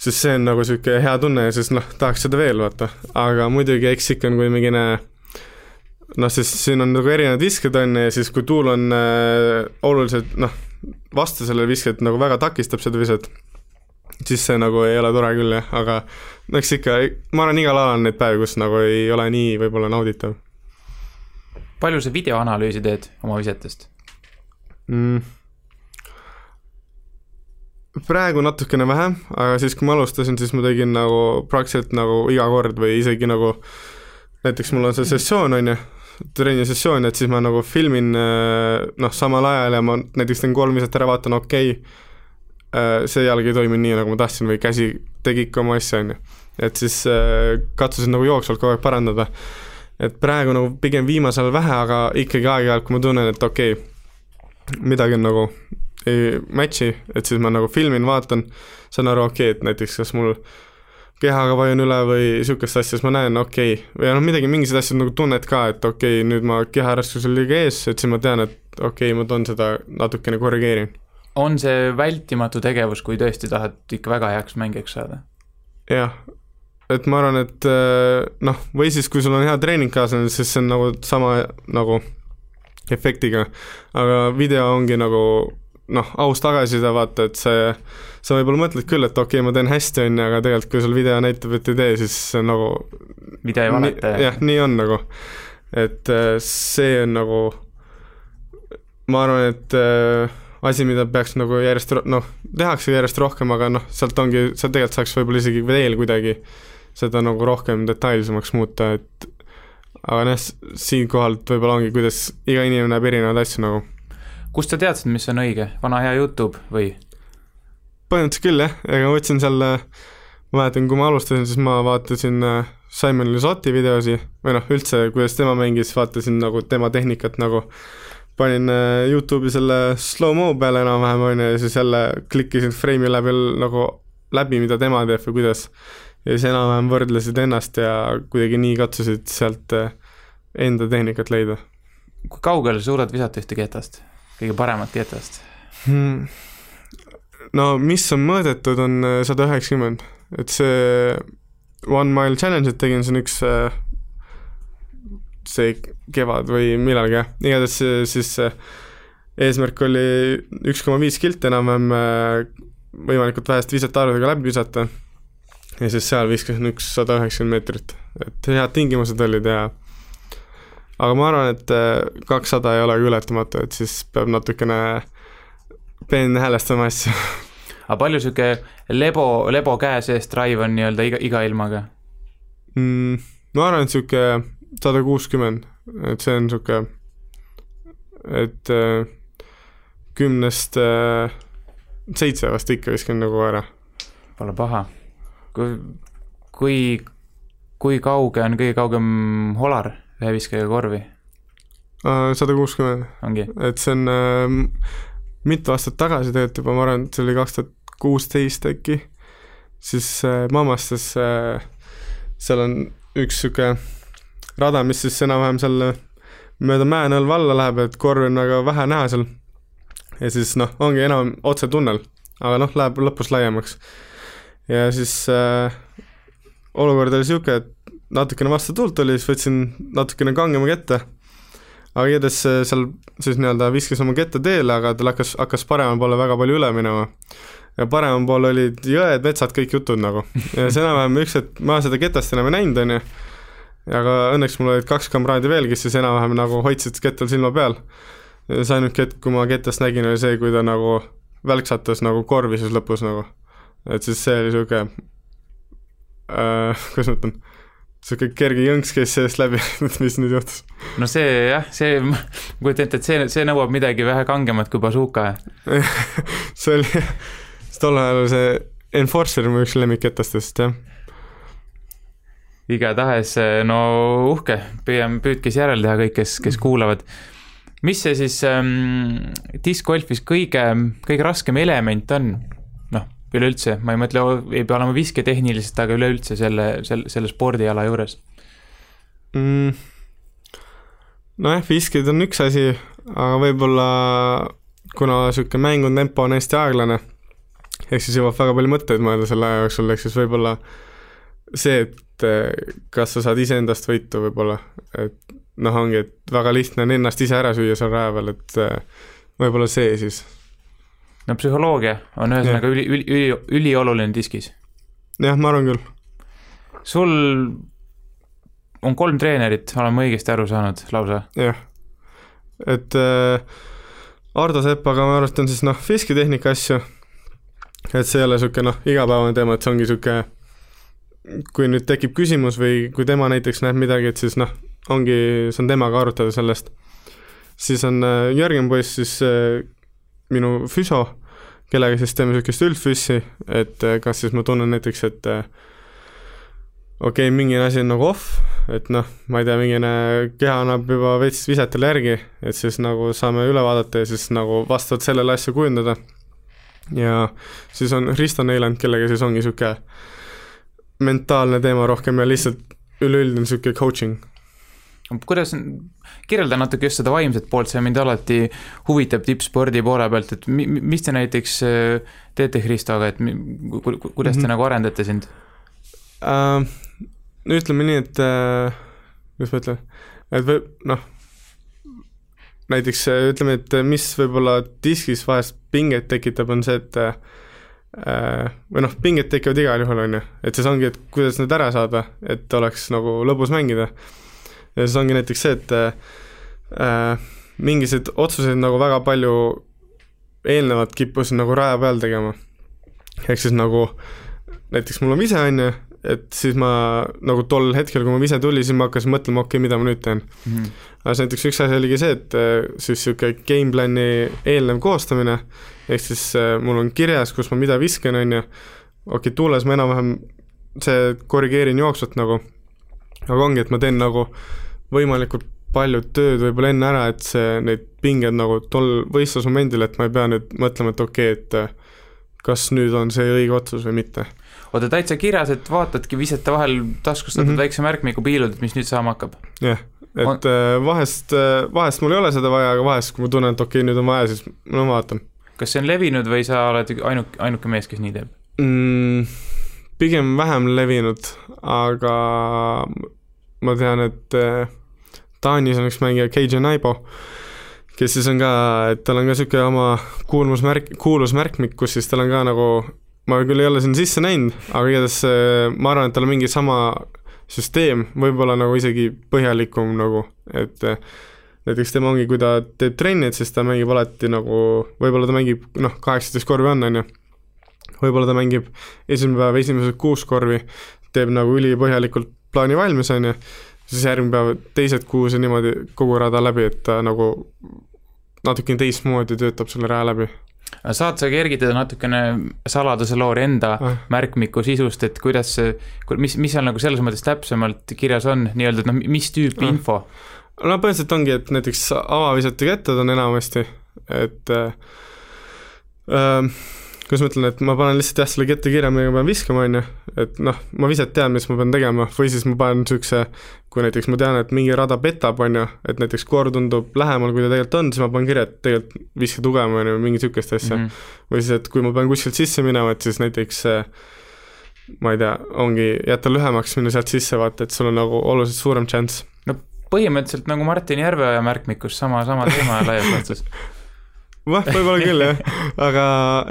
siis see on nagu niisugune hea tunne ja siis noh, tahaks seda veel, vaata. aga muidugi eks ikka on, kui mingine noh, siis siin on nagu erinevad visked, on ju, ja siis kui tuul on äh, oluliselt noh, vastu sellele visket nagu väga takistab seda viset, siis see nagu ei ole tore küll jah, aga eks ikka, ma arvan, igal alal on neid päevi, kus nagu ei ole nii võib-olla nauditav palju sa videoanalüüsi teed oma visetest? mm.. praegu natukene vähem, aga siis, kui ma alustasin, siis ma tegin nagu praktiliselt nagu iga kord või isegi nagu näiteks mul on see sessioon, on ju, trennisessioon, et siis ma nagu filmin noh, samal ajal ja ma näiteks teen kolm viset ära, vaatan, okei okay,, see jalg ei toimi nii, nagu ma tahtsin või käsi tegi ikka oma asja, on ju. et siis katsusin nagu jooksvalt kogu aeg parandada. et praegu nagu pigem viimasel ajal vähe, aga ikkagi aeg-ajalt, kui ma tunnen, et okei okay,, midagi on nagu ei match'i, et siis ma nagu filmin, vaatan, saan aru, okei okay,, et näiteks kas mul kehaga vajun üle või niisugust asja, siis ma näen, okei okay., või noh, midagi, mingisugused asjad nagu tunned ka, et okei okay,, nüüd ma keharaskusel liiga ees, et siis ma tean, et okei okay,, ma toon seda natukene korrigeerin. On see vältimatu tegevus, kui tõesti tahad ikka väga heaks mängijaks saada? jah, et ma arvan, et noh, või siis kui sul on hea treeningkaaslane, siis see on nagu sama nagu efektiga, aga video ongi nagu noh, aus tagasiside, vaata, et see, sa võib-olla mõtled küll, et okei okay,, ma teen hästi, on ju, aga tegelikult kui sul video näitab, et ei tee, siis see on nagu video ei valeta. jah, nii on nagu. et see on nagu, ma arvan, et äh, asi, mida peaks nagu järjest, noh, tehakse järjest rohkem, aga noh, sealt ongi, seal tegelikult saaks võib-olla isegi veel kuidagi seda nagu rohkem detailsemaks muuta, et aga noh, siinkohalt võib-olla ongi, kuidas iga inimene näeb erinevaid asju nagu. kust sa teadsid, mis on õige, vana hea Youtube või? põhimõtteliselt küll jah, ega ma võtsin seal, ma mäletan, kui ma alustasin, siis ma vaatasin Simon Lisotti videosi või noh, üldse, kuidas tema mängis, vaatasin nagu tema tehnikat nagu panin Youtube'i selle slow-mo peale enam-vähem, on ju, ja siis jälle klikkisin frame'i läbi nagu läbi, mida tema teeb või kuidas. ja siis enam-vähem võrdlesid ennast ja kuidagi nii katsusid sealt enda tehnikat leida. kui kaugele suudad visata ühte ketast, kõige paremat ketast hmm.? no mis on mõõdetud, on sada üheksakümmend, et see One Mile Challenge'it tegin, see on üks see kevad või millalgi jah, igatahes siis eesmärk oli üks koma viis kilti enam-vähem võimalikult väheste visete arvudega läbi visata. ja siis seal viskasin üks sada üheksakümmend meetrit, et head tingimused olid ja aga ma arvan, et kakssada ei ole ka ületamatu, et siis peab natukene peenhäälestama asju. aga palju niisugune lebo, lebo käe sees drive on nii-öelda iga, iga ilmaga mm,? ma arvan, et niisugune sada kuuskümmend, et see on niisugune, et äh, kümnest äh, seitse vast ikka viskan nagu ära. Pole paha. kui, kui, kui kauge on kõige kaugem holar ühe viskajaga korvi? sada kuuskümmend. et see on äh, mitu aastat tagasi tegelikult juba, ma arvan, et see oli kaks tuhat kuusteist äkki, siis äh, Mammastes äh, seal on üks niisugune rada, mis siis enam-vähem seal mööda mäenõlva alla läheb, et korvi on väga vähe näha seal. ja siis noh, ongi enam otsetunnel, aga noh, läheb lõpus laiemaks. ja siis äh, olukord oli niisugune, et natukene vastu tuult oli, siis võtsin natukene kangema kette, aga igatahes seal siis nii-öelda viskas oma kette teele, aga tal hakkas, hakkas paremal poole väga palju üle minema. ja paremal pool olid jõed, metsad, kõik jutud nagu. ja siis enam-vähem üks hetk, ma seda ketast enam ei näinud, on ju, aga õnneks mul olid kaks kamraadi veel, kes siis enam-vähem nagu hoidsid kettal silma peal. siis ainuke hetk, kui ma ketast nägin, oli see, kui ta nagu välksatas nagu korvi siis lõpus nagu. et siis see oli niisugune äh,, *laughs* kuidas ma ütlen, niisugune kerge jõnks käis seest läbi, *laughs* et mis nüüd juhtus. no see jah, see, ma kujutan ette, et see, see nõuab midagi vähe kangemat kui bazooka *laughs* see oli, tol ajal see Enforcer mu üks lemmikketastest, jah. Igatahes no uhke, püüame, püüdke siis järele teha kõik, kes, kes kuulavad. mis see siis ähm, diskgolfis kõige, kõige raskem element on? noh, üleüldse, ma ei mõtle, ei pea olema visketehniliselt, aga üleüldse selle, selle, selle spordiala juures mm.? nojah, viskid on üks asi, aga võib-olla kuna niisugune mängutempo on hästi aeglane, ehk siis jõuab väga palju mõtteid mõelda selle aja jooksul, ehk siis võib-olla see, et eh, kas sa saad iseendast võitu võib-olla, et noh, ongi, et väga lihtne on ennast ise ära süüa seal raja peal, et eh, võib-olla see siis. no psühholoogia on ühesõnaga üli, üli, üli, ülioluline diskis. jah, ma arvan küll. sul on kolm treenerit, olen ma õigesti aru saanud lausa? jah, et äh, Ardo Seppaga ma arvan, siis noh, fiskitehnika asju, et see ei ole niisugune noh, igapäevane teema, et see ongi niisugune kui nüüd tekib küsimus või kui tema näiteks näeb midagi, et siis noh, ongi, saan temaga arutada sellest. siis on äh, Jörgen poiss siis äh, minu füso, kellega siis teeme niisugust üldfüssi, et äh, kas siis ma tunnen näiteks, et okei okay,, mingi asi on nagu off, et noh, ma ei tea, mingine keha annab juba veits visetele järgi, et siis nagu saame üle vaadata ja siis nagu vastavalt sellele asja kujundada. ja siis on Risto Neiland, kellega siis ongi niisugune mentaalne teema rohkem ja lihtsalt üleüldine niisugune coaching. kuidas, kirjelda natuke just seda vaimset poolt, see mind alati huvitab tippspordi poole pealt, et mi-, mis te näiteks äh, teete Kristoga, et mi, ku, ku, kuidas te mm -hmm. nagu arendate sind uh,? no ütleme nii, et äh, kuidas ma ütlen, et või noh, näiteks äh, ütleme, et mis võib-olla diskis vahest pinget tekitab, on see, et äh, või noh, pinged tekivad igal juhul, on ju, et siis ongi, et kuidas need ära saada, et oleks nagu lõbus mängida. ja siis ongi näiteks see, et äh, mingisuguseid otsuseid nagu väga palju eelnevalt kippusin nagu raja peal tegema. ehk siis nagu näiteks mul on vise, on ju, et siis ma nagu tol hetkel, kui ma ise tuli, siis ma hakkasin mõtlema, okei okay,, mida ma nüüd teen mm. -hmm. aga siis näiteks üks asi oligi see, et äh, siis niisugune game plan'i eelnev koostamine, ehk siis äh, mul on kirjas, kus ma mida viskan, on ju, okei okay,, tuules ma enam-vähem see korrigeerin jooksvalt nagu, aga ongi, et ma teen nagu võimalikult palju tööd võib-olla enne ära, et see, neid pingeid nagu tol võistlusmomendil, et ma ei pea nüüd mõtlema, et okei okay,, et äh, kas nüüd on see õige otsus või mitte oota, täitsa kirjas, et vaatadki, visete vahel taskust võtad mm -hmm. väikse märkmiku, piilud, et mis nüüd saama hakkab? jah yeah., et on... Äh, vahest, äh, vahest mul ei ole seda vaja, aga vahest, kui ma tunnen, et okei okay,, nüüd on vaja, siis no vaatan. kas see on levinud või sa oled ainuke, ainuke mees, kes nii teeb mm,? pigem vähem levinud, aga ma tean, et äh, Taanis on üks mängija, KJ Naibo, kes siis on ka, et tal on ka niisugune oma kuulmusmärk, kuulusmärkmik, kus siis tal on ka nagu ma küll ei ole sinna sisse näinud, aga igatahes ma arvan, et tal on mingi sama süsteem, võib-olla nagu isegi põhjalikum nagu, et eh, näiteks tema ongi, kui ta teeb trenni, et siis ta mängib alati nagu, võib-olla ta mängib noh, kaheksateist korvi on, on ju, võib-olla ta mängib esimene päev esimesed kuus korvi, teeb nagu ülipõhjalikult plaani valmis, on ju, siis järgmine päev teised kuus ja niimoodi kogu rada läbi, et ta nagu natukene teistmoodi töötab selle raja läbi saad sa kergitada natukene saladuse loori enda ah. märkmiku sisust, et kuidas see, mis, mis seal nagu selles mõttes täpsemalt kirjas on, nii-öelda, et noh, mis tüüpi ah. info? no põhimõtteliselt ongi, et näiteks avavisete kettad on enamasti, et äh, äh, kuidas ma ütlen, et ma panen lihtsalt jah, selle kette kirja, millega pean viskama, on ju, et noh, ma viset tean, mis ma pean tegema, või siis ma panen niisuguse, kui näiteks ma tean, et mingi rada petab, on ju, et näiteks koor tundub lähemal, kui ta tegelikult on, siis ma panen kirja, et tegelikult viska tugevam, on ju, mingi niisugust asja mm. -hmm. või siis, et kui ma pean kuskilt sisse minema, et siis näiteks ma ei tea, ongi jätta lühemaks, minna sealt sisse, vaata, et sul on nagu oluliselt suurem šanss. no põhimõtteliselt nagu Martin Järveoja märkmikus, sama, sama teema laias laastus *laughs* vah, võib-olla küll jah, aga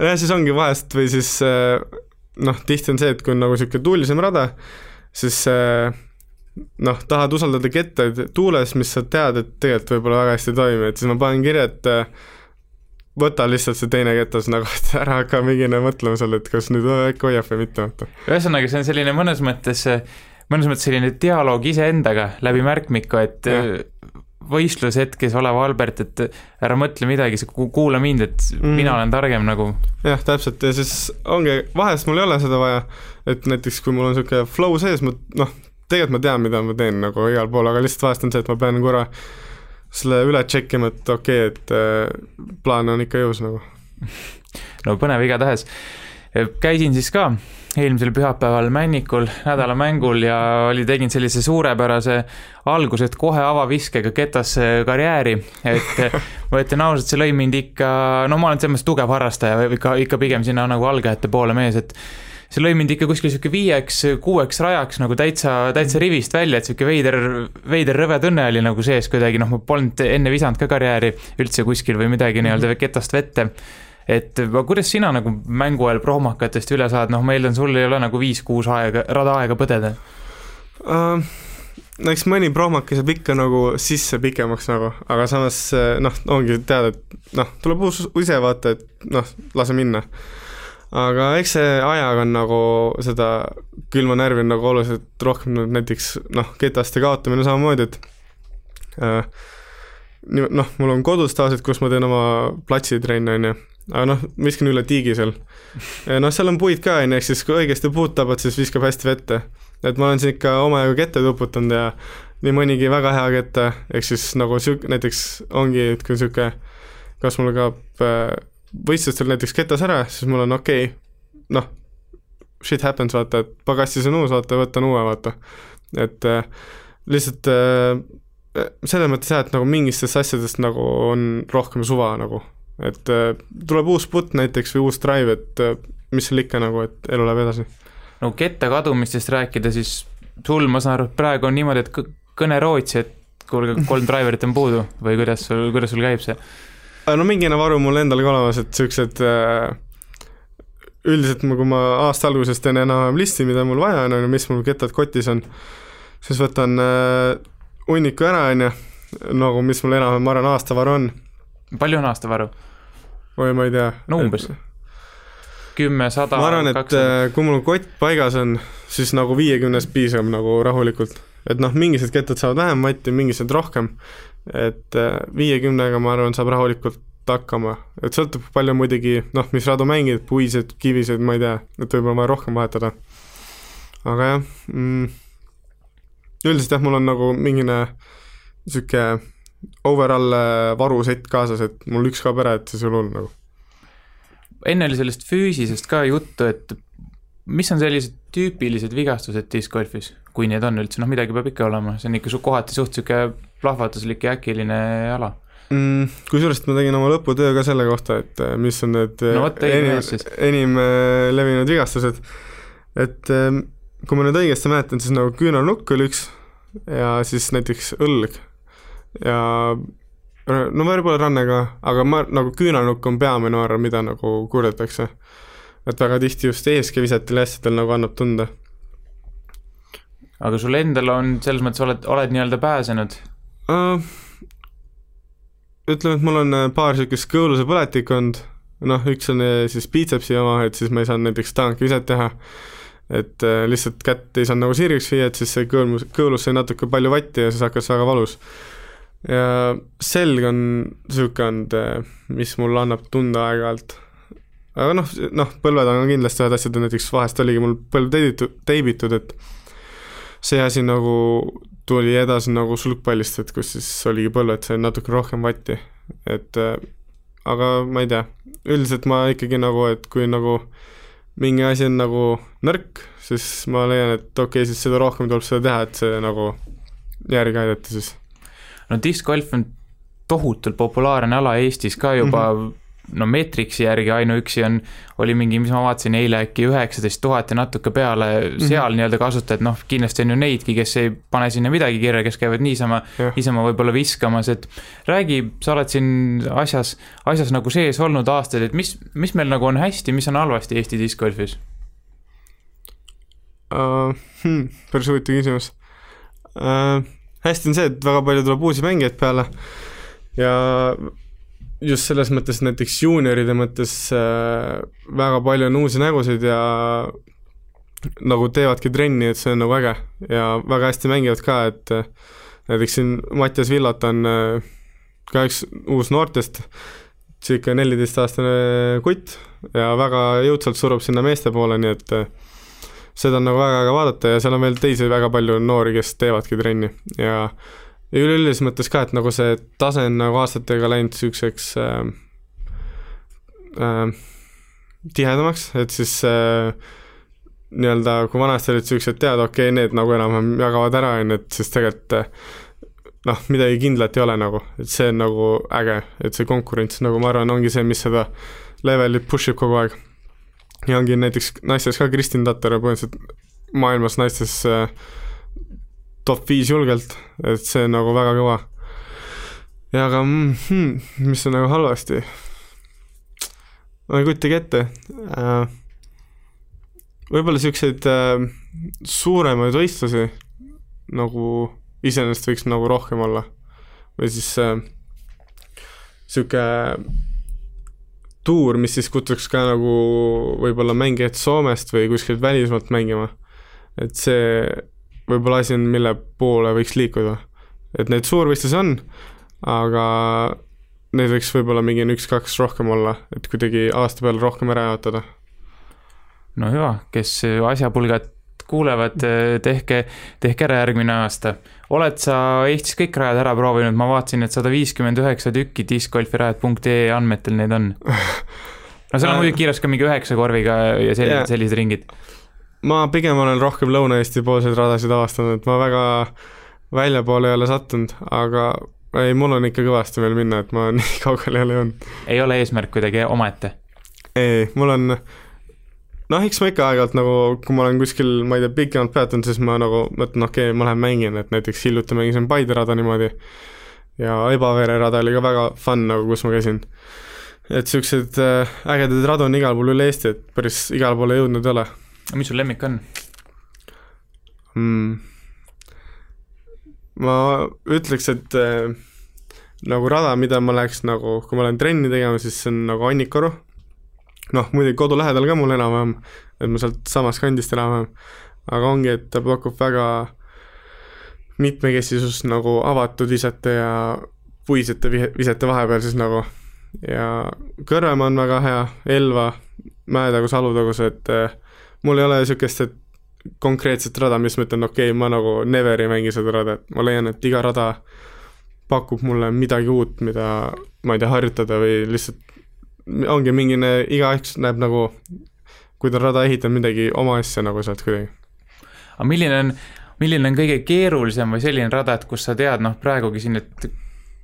jah, siis ongi vahest või siis eh, noh, tihti on see, et kui on nagu niisugune tuulisem rada, siis eh, noh, tahad usaldada kettaid tuules, mis sa tead, et tegelikult võib-olla väga hästi ei toimi, et siis ma panen kirja, et eh, võta lihtsalt see teine ketas nagu, et ära hakka mingine mõtlema seal, et kas nüüd äkki hoiab või mitte, vaata. ühesõnaga, see on selline mõnes mõttes, mõnes mõttes selline dialoog iseendaga läbi märkmiku, et ja võistlushetkes olev Albert, et ära mõtle midagi, sa kuula mind, et mm. mina olen targem nagu. jah, täpselt ja siis ongi, vahest mul ei ole seda vaja, et näiteks kui mul on niisugune flow sees, ma noh, tegelikult ma tean, mida ma teen nagu igal pool, aga lihtsalt vahest on see, et ma pean korra selle üle check ima, et okei okay,, et äh, plaan on ikka jõus nagu. *laughs* no põnev igatahes. käisin siis ka eelmisel pühapäeval Männikul nädalamängul ja oli, tegin sellise suurepärase alguse, et kohe avaviskega ketasse karjääri, et *laughs* ma ütlen ausalt, see lõi mind ikka, no ma olen selles mõttes tugev harrastaja, ikka, ikka pigem sinna nagu algajate poole mees, et see lõi mind ikka kuskil sihuke viieks-kuueks rajaks nagu täitsa, täitsa rivist välja, et sihuke veider, veider rõve tunne oli nagu sees kuidagi, noh, ma polnud enne visanud ka karjääri üldse kuskil või midagi nii-öelda ketast vette et kuidas sina nagu mängu ajal prohmakatest üle saad, noh, ma eeldan, sul ei ole nagu viis-kuus aega, rada aega põdeda uh,? no eks mõni prohmakas jääb ikka nagu sisse pikemaks nagu, aga samas eh, noh, ongi teada, et noh, tuleb uus ise vaata, et noh, lase minna. aga eks see ajaga on nagu seda külma närvi on nagu oluliselt rohkem nüüd näiteks noh, ketaste kaotamine samamoodi, et uh, noh, mul on kodus tavaliselt, kus ma teen oma platsitrenni, on ju aga noh, viskan üle tiigi seal. noh, seal on puid ka, on ju, ehk siis kui õigesti puud tabad, siis viskab hästi vette. et ma olen siin ikka omajagu kette tuputanud ja nii mõnigi väga hea kette, ehk siis nagu sihuke, näiteks ongi, et kui sihuke, kas mul kaob äh, võistlustel näiteks ketas ära, siis mul on okei okay,, noh, shit happens, vaata, et pagastis on uus, vaata, võtan uue, vaata. et äh, lihtsalt äh, selles mõttes jah, et nagu mingitest asjadest nagu on rohkem suva nagu et äh, tuleb uus putt näiteks või uus drive, et äh, mis seal ikka nagu, et elu läheb edasi. no kette kadumistest rääkida, siis sul, ma saan aru, et praegu on niimoodi, et kõne Rootsi, et kuulge, kolm driverit on puudu või kuidas sul, kuidas sul käib see? no mingine varu mul endal ka olemas, et siuksed äh, üldiselt kui ma aasta alguses teen enam-vähem listi, mida mul vaja on, on ju, mis mul kettad kotis on, siis võtan hunniku ära, on ju, nagu mis mul enam-vähem, ma arvan, aastavaru on. Palju on aastavaru? oi, ma ei tea. no umbes kümme, sada, ma arvan, et äh, kui mul kott paigas on, siis nagu viiekümnest piisab nagu rahulikult. et noh, mingised kettad saavad vähem vatti, mingised rohkem. et äh, viiekümnega, ma arvan, saab rahulikult hakkama, et sõltub palju muidugi, noh, mis radu mängid, puised, kivised, ma ei tea, et võib-olla vaja rohkem vahetada. aga jah mm,, üldiselt jah, mul on nagu mingine niisugune overall äh, varusett kaasas, et mul üks kaob ära, et siis ole hull nagu. enne oli sellest füüsisest ka juttu, et mis on sellised tüüpilised vigastused diskgolfis, kui need on üldse, noh midagi peab ikka olema, see on ikka su kohati suht sihuke plahvatuslik ja äkiline ala mm,. kusjuures ma tegin oma lõputöö ka selle kohta, et äh, mis on need no, võt, enim, enim levinud vigastused. et ähm, kui ma nüüd õigesti mäletan, siis nagu küünarnukk oli üks ja siis näiteks õlg ja no võib-olla ranne ka, aga ma nagu küünarnukk on peamine, arvan, mida nagu kurdetakse. et väga tihti just eeskevisetel asjadel nagu annab tunda. aga sul endal on, selles mõttes oled, oled nii-öelda pääsenud uh,? ütleme, et mul on äh, paar niisugust kõõluse põletikku olnud, noh, üks on äh, siis biitsepsi oma, et siis ma ei saanud näiteks tankviset teha, et lihtsalt kätt ei saanud nagu sirgeks viia, et siis see kõõlus, kõõlus sai natuke palju vatti ja siis hakkas väga valus ja selg on niisugune olnud, mis mulle annab tunda aeg-ajalt. aga noh, noh, põlved on kindlasti ühed asjad, näiteks vahest oligi mul põlv teibitud, teibitud, et see asi nagu tuli edasi nagu sulgpallist, et kus siis oligi põlved, sai natuke rohkem vatti, et aga ma ei tea, üldiselt ma ikkagi nagu, et kui nagu mingi asi on nagu nõrk, siis ma leian, et okei okay,, siis seda rohkem tuleb seda teha, et see nagu järgi aidata siis no discgolf on tohutult populaarne ala Eestis ka juba mm, -hmm no Metrixi järgi ainuüksi on, oli mingi, mis ma vaatasin eile äkki üheksateist tuhat ja natuke peale seal mm -hmm. nii-öelda kasutajad, noh, kindlasti on ju neidki, kes ei pane sinna midagi kirja, kes käivad niisama, niisama võib-olla viskamas, et räägi, sa oled siin asjas, asjas nagu sees olnud aastaid, et mis, mis meil nagu on hästi, mis on halvasti Eesti discgolfis uh,? Hmm, päris huvitav küsimus uh hästi on see, et väga palju tuleb uusi mängijaid peale. Ja just selles mõttes näiteks juunioride mõttes äh, väga palju on uusi nägusid ja nagu teevadki trenni, et see on nagu äge. Ja väga hästi mängivad ka, et äh, näiteks siin Mattias Villat on äh, ka üks uus noortest, circa neljateistaastane kutt ja väga jõudsalt surub sinna meeste poole, nii et äh, seda on nagu väga äge vaadata ja seal on veel teisi väga palju noori, kes teevadki trenni ja ja üleüldises mõttes ka, et nagu see tase on nagu aastatega läinud niisuguseks äh, äh, tihedamaks, et siis äh, nii-öelda kui vanasti olid niisugused tead, okei okay,, need nagu enam-vähem jagavad ära, on ju, et siis tegelikult äh, noh, midagi kindlat ei ole nagu, et see on nagu äge, et see konkurents nagu ma arvan, ongi see, mis seda levelit push ib kogu aeg. Ja ongi näiteks naistes ka Kristin Tatar põhimõtteliselt maailmas naistes äh, top viis julgelt, et see on nagu väga kõva. ja aga mm, hmm, mis on nagu halvasti? ma ei kujutagi ette äh,. võib-olla niisuguseid äh, suuremaid võistlusi nagu iseenesest võiks nagu rohkem olla. või siis äh, tuur, mis siis kutsuks ka nagu võib-olla mängijaid Soomest või kuskilt välismaalt mängima. et see võib-olla asi on, mille poole võiks liikuda. et neid suurvõistlusi on, aga neid võiks võib-olla mingi üks-kaks rohkem olla, et kuidagi aasta peale rohkem ära jaotada. no hüva, kes asjapulgad kuulevad, tehke, tehke ära järgmine aasta. oled sa Eestis kõik rajad ära proovinud, ma vaatasin, et sada viiskümmend üheksa tükki discgolfirajad.ee andmetel neid on. no seal on *laughs* muidugi kirjas ka mingi üheksa korviga ja sellised yeah., sellised ringid ma pigem olen rohkem Lõuna-Eesti poolseid radasid avastanud, et ma väga väljapoole ei ole sattunud, aga ei, mul on ikka kõvasti veel minna, et ma nii *laughs* kaugele ei ole jõudnud. ei ole eesmärk kuidagi omaette? ei, mul on noh, eks ma ikka aeg-ajalt nagu, kui ma olen kuskil, ma ei tea, pikemalt peatunud, siis ma nagu mõtlen, okei okay,, ma lähen mängin, et näiteks hiljuti mängisin Paide rada niimoodi ja Ebavere rada oli ka väga fun nagu, kus ma käisin. et niisuguseid äh, ägedaid radu on igal pool üle Eesti, et päris igale poole jõudnud ei ole mis sul lemmik on mm.? ma ütleks, et äh, nagu rada, mida ma läheks nagu, kui ma lähen trenni tegema, siis see on nagu Annikaru. Noh, muidugi kodu lähedal ka mul enam-vähem, et ma sealt samast kandist enam-vähem, aga ongi, et ta pakub väga mitmekesisust nagu avatud visete ja puisete visete vahepeal siis nagu. Ja Kõrvemaa on väga hea, Elva, Mäetagus, Alutagus, et äh, mul ei ole niisugust, et konkreetset rada, mis ma ütlen, okei okay,, ma nagu never ei mängi seda rada, et ma leian, et iga rada pakub mulle midagi uut, mida ma ei tea, harjutada või lihtsalt ongi mingine, igaüks näeb nagu, kui ta rada ehitab midagi oma asja nagu sealt kuidagi. aga milline on, milline on kõige keerulisem või selline rada, et kus sa tead, noh praegugi siin, et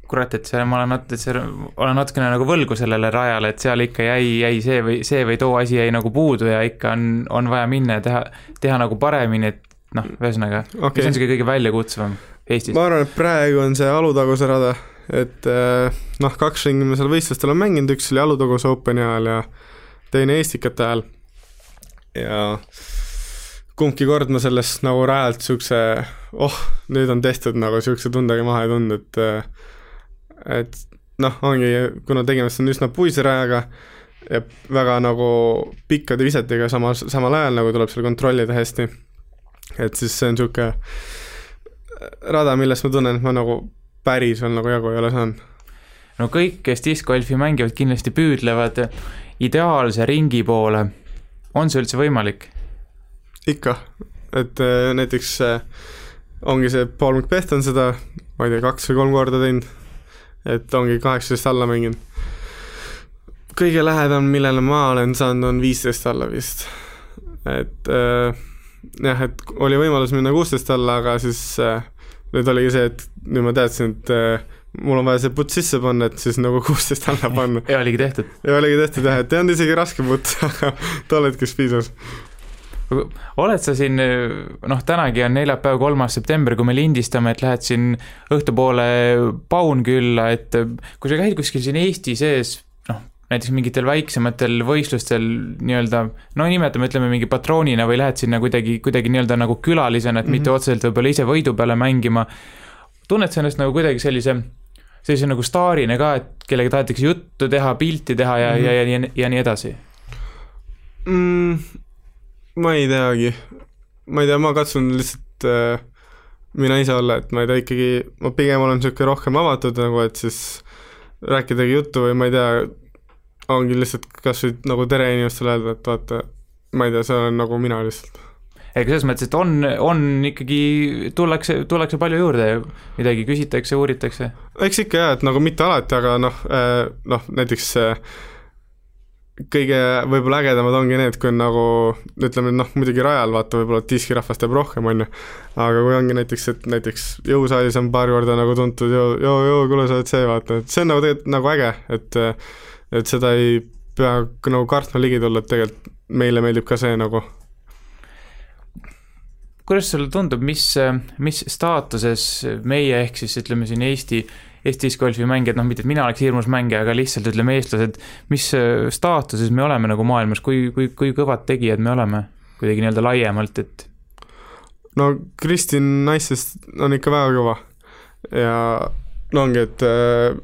kurat, et see, ma olen nat-, see, olen natukene nagu võlgu sellele rajale, et seal ikka jäi, jäi see või see või too asi jäi nagu puudu ja ikka on, on vaja minna ja teha, teha nagu paremini, et noh, ühesõnaga okay., mis on niisugune kõige väljakutsuvam Eestis? ma arvan, et praegu on see Alutaguse rada, et eh, noh, kaks ringi ma seal võistlustel olen mänginud, üks oli Alutaguse Openi ajal ja teine Eestikate ajal. ja kumbki kord ma sellest nagu rajalt niisuguse, oh, nüüd on tehtud nagu niisuguse tundega maha ei tundnud, et eh, et noh, ongi, kuna tegemist on üsna puise rajaga ja väga nagu pikkade visetega samas, samal ajal nagu tuleb seal kontrollida hästi, et siis see on niisugune rada, millest ma tunnen, et ma nagu päris veel nagu jagu ei ole saanud. no kõik, kes diskgolfi mängivad, kindlasti püüdlevad ideaalse ringi poole. on see üldse võimalik? ikka, et äh, näiteks äh, ongi see Paul McBeth on seda, ma ei tea, kaks või kolm korda teinud et ongi kaheksateist alla mänginud. kõige lähedam, millele ma olen saanud, on viisteist alla vist. et äh, jah, et oli võimalus minna kuusteist alla, aga siis äh, nüüd oligi see, et nüüd ma teadsin, et äh, mul on vaja see putt sisse panna, et siis nagu *laughs* kuusteist alla panna. ja oligi tehtud? ja oligi tehtud jah, et ei olnud isegi raske putt, *laughs* aga tol hetkest piisas oled sa siin, noh, tänagi on neljapäev, kolmas september, kui me lindistame, et lähed siin õhtupoole Paunkülla, et kui sa käid kuskil siin Eesti sees, näiteks mingitel väiksematel võistlustel nii-öelda, no nimetame, ütleme mingi patroonina või lähed sinna kuidagi, kuidagi nii-öelda nagu külalisena, et mm -hmm. mitte otseselt võib-olla ise võidu peale mängima. tunned sa ennast nagu kuidagi sellise, sellise nagu staarina ka, et kellega tahetakse juttu teha, pilti teha ja mm, -hmm. ja, ja, ja, ja nii edasi mm,? ma ei teagi, ma ei tea, ma katsun lihtsalt äh, mina ise olla, et ma ei tea, ikkagi ma pigem olen niisugune rohkem avatud nagu, et siis rääkidagi juttu või ma ei tea, ongi lihtsalt kas või nagu tere inimestele öelda, et vaata, ma ei tea, see olen nagu mina lihtsalt. ega selles mõttes, et on, on ikkagi, tullakse, tullakse palju juurde ja midagi küsitakse, uuritakse. eks ikka jah, et nagu mitte alati, aga noh, noh näiteks kõige võib-olla ägedamad ongi need, kui on nagu ütleme noh, muidugi rajal vaata võib-olla diskirahvas teeb rohkem, on ju, aga kui ongi näiteks, et näiteks jõusaalis on paar korda nagu tuntud joo, joo, joo, kuule, sa oled see, vaata, et see on nagu tegelikult nagu äge, et et seda ei pea nagu kartma ligi tulla, et tegelikult meile meeldib ka see nagu. kuidas sulle tundub, mis, mis staatuses meie ehk siis ütleme siin Eesti Eesti discgolfi mängijad, noh, mitte et mina oleks hirmus mängija, aga lihtsalt ütleme, eestlased, mis äh, staatuses me oleme nagu maailmas, kui, kui, kui kõvad tegijad me oleme kuidagi nii-öelda laiemalt, et? no Kristin naistest on ikka väga kõva ja no ongi, et äh,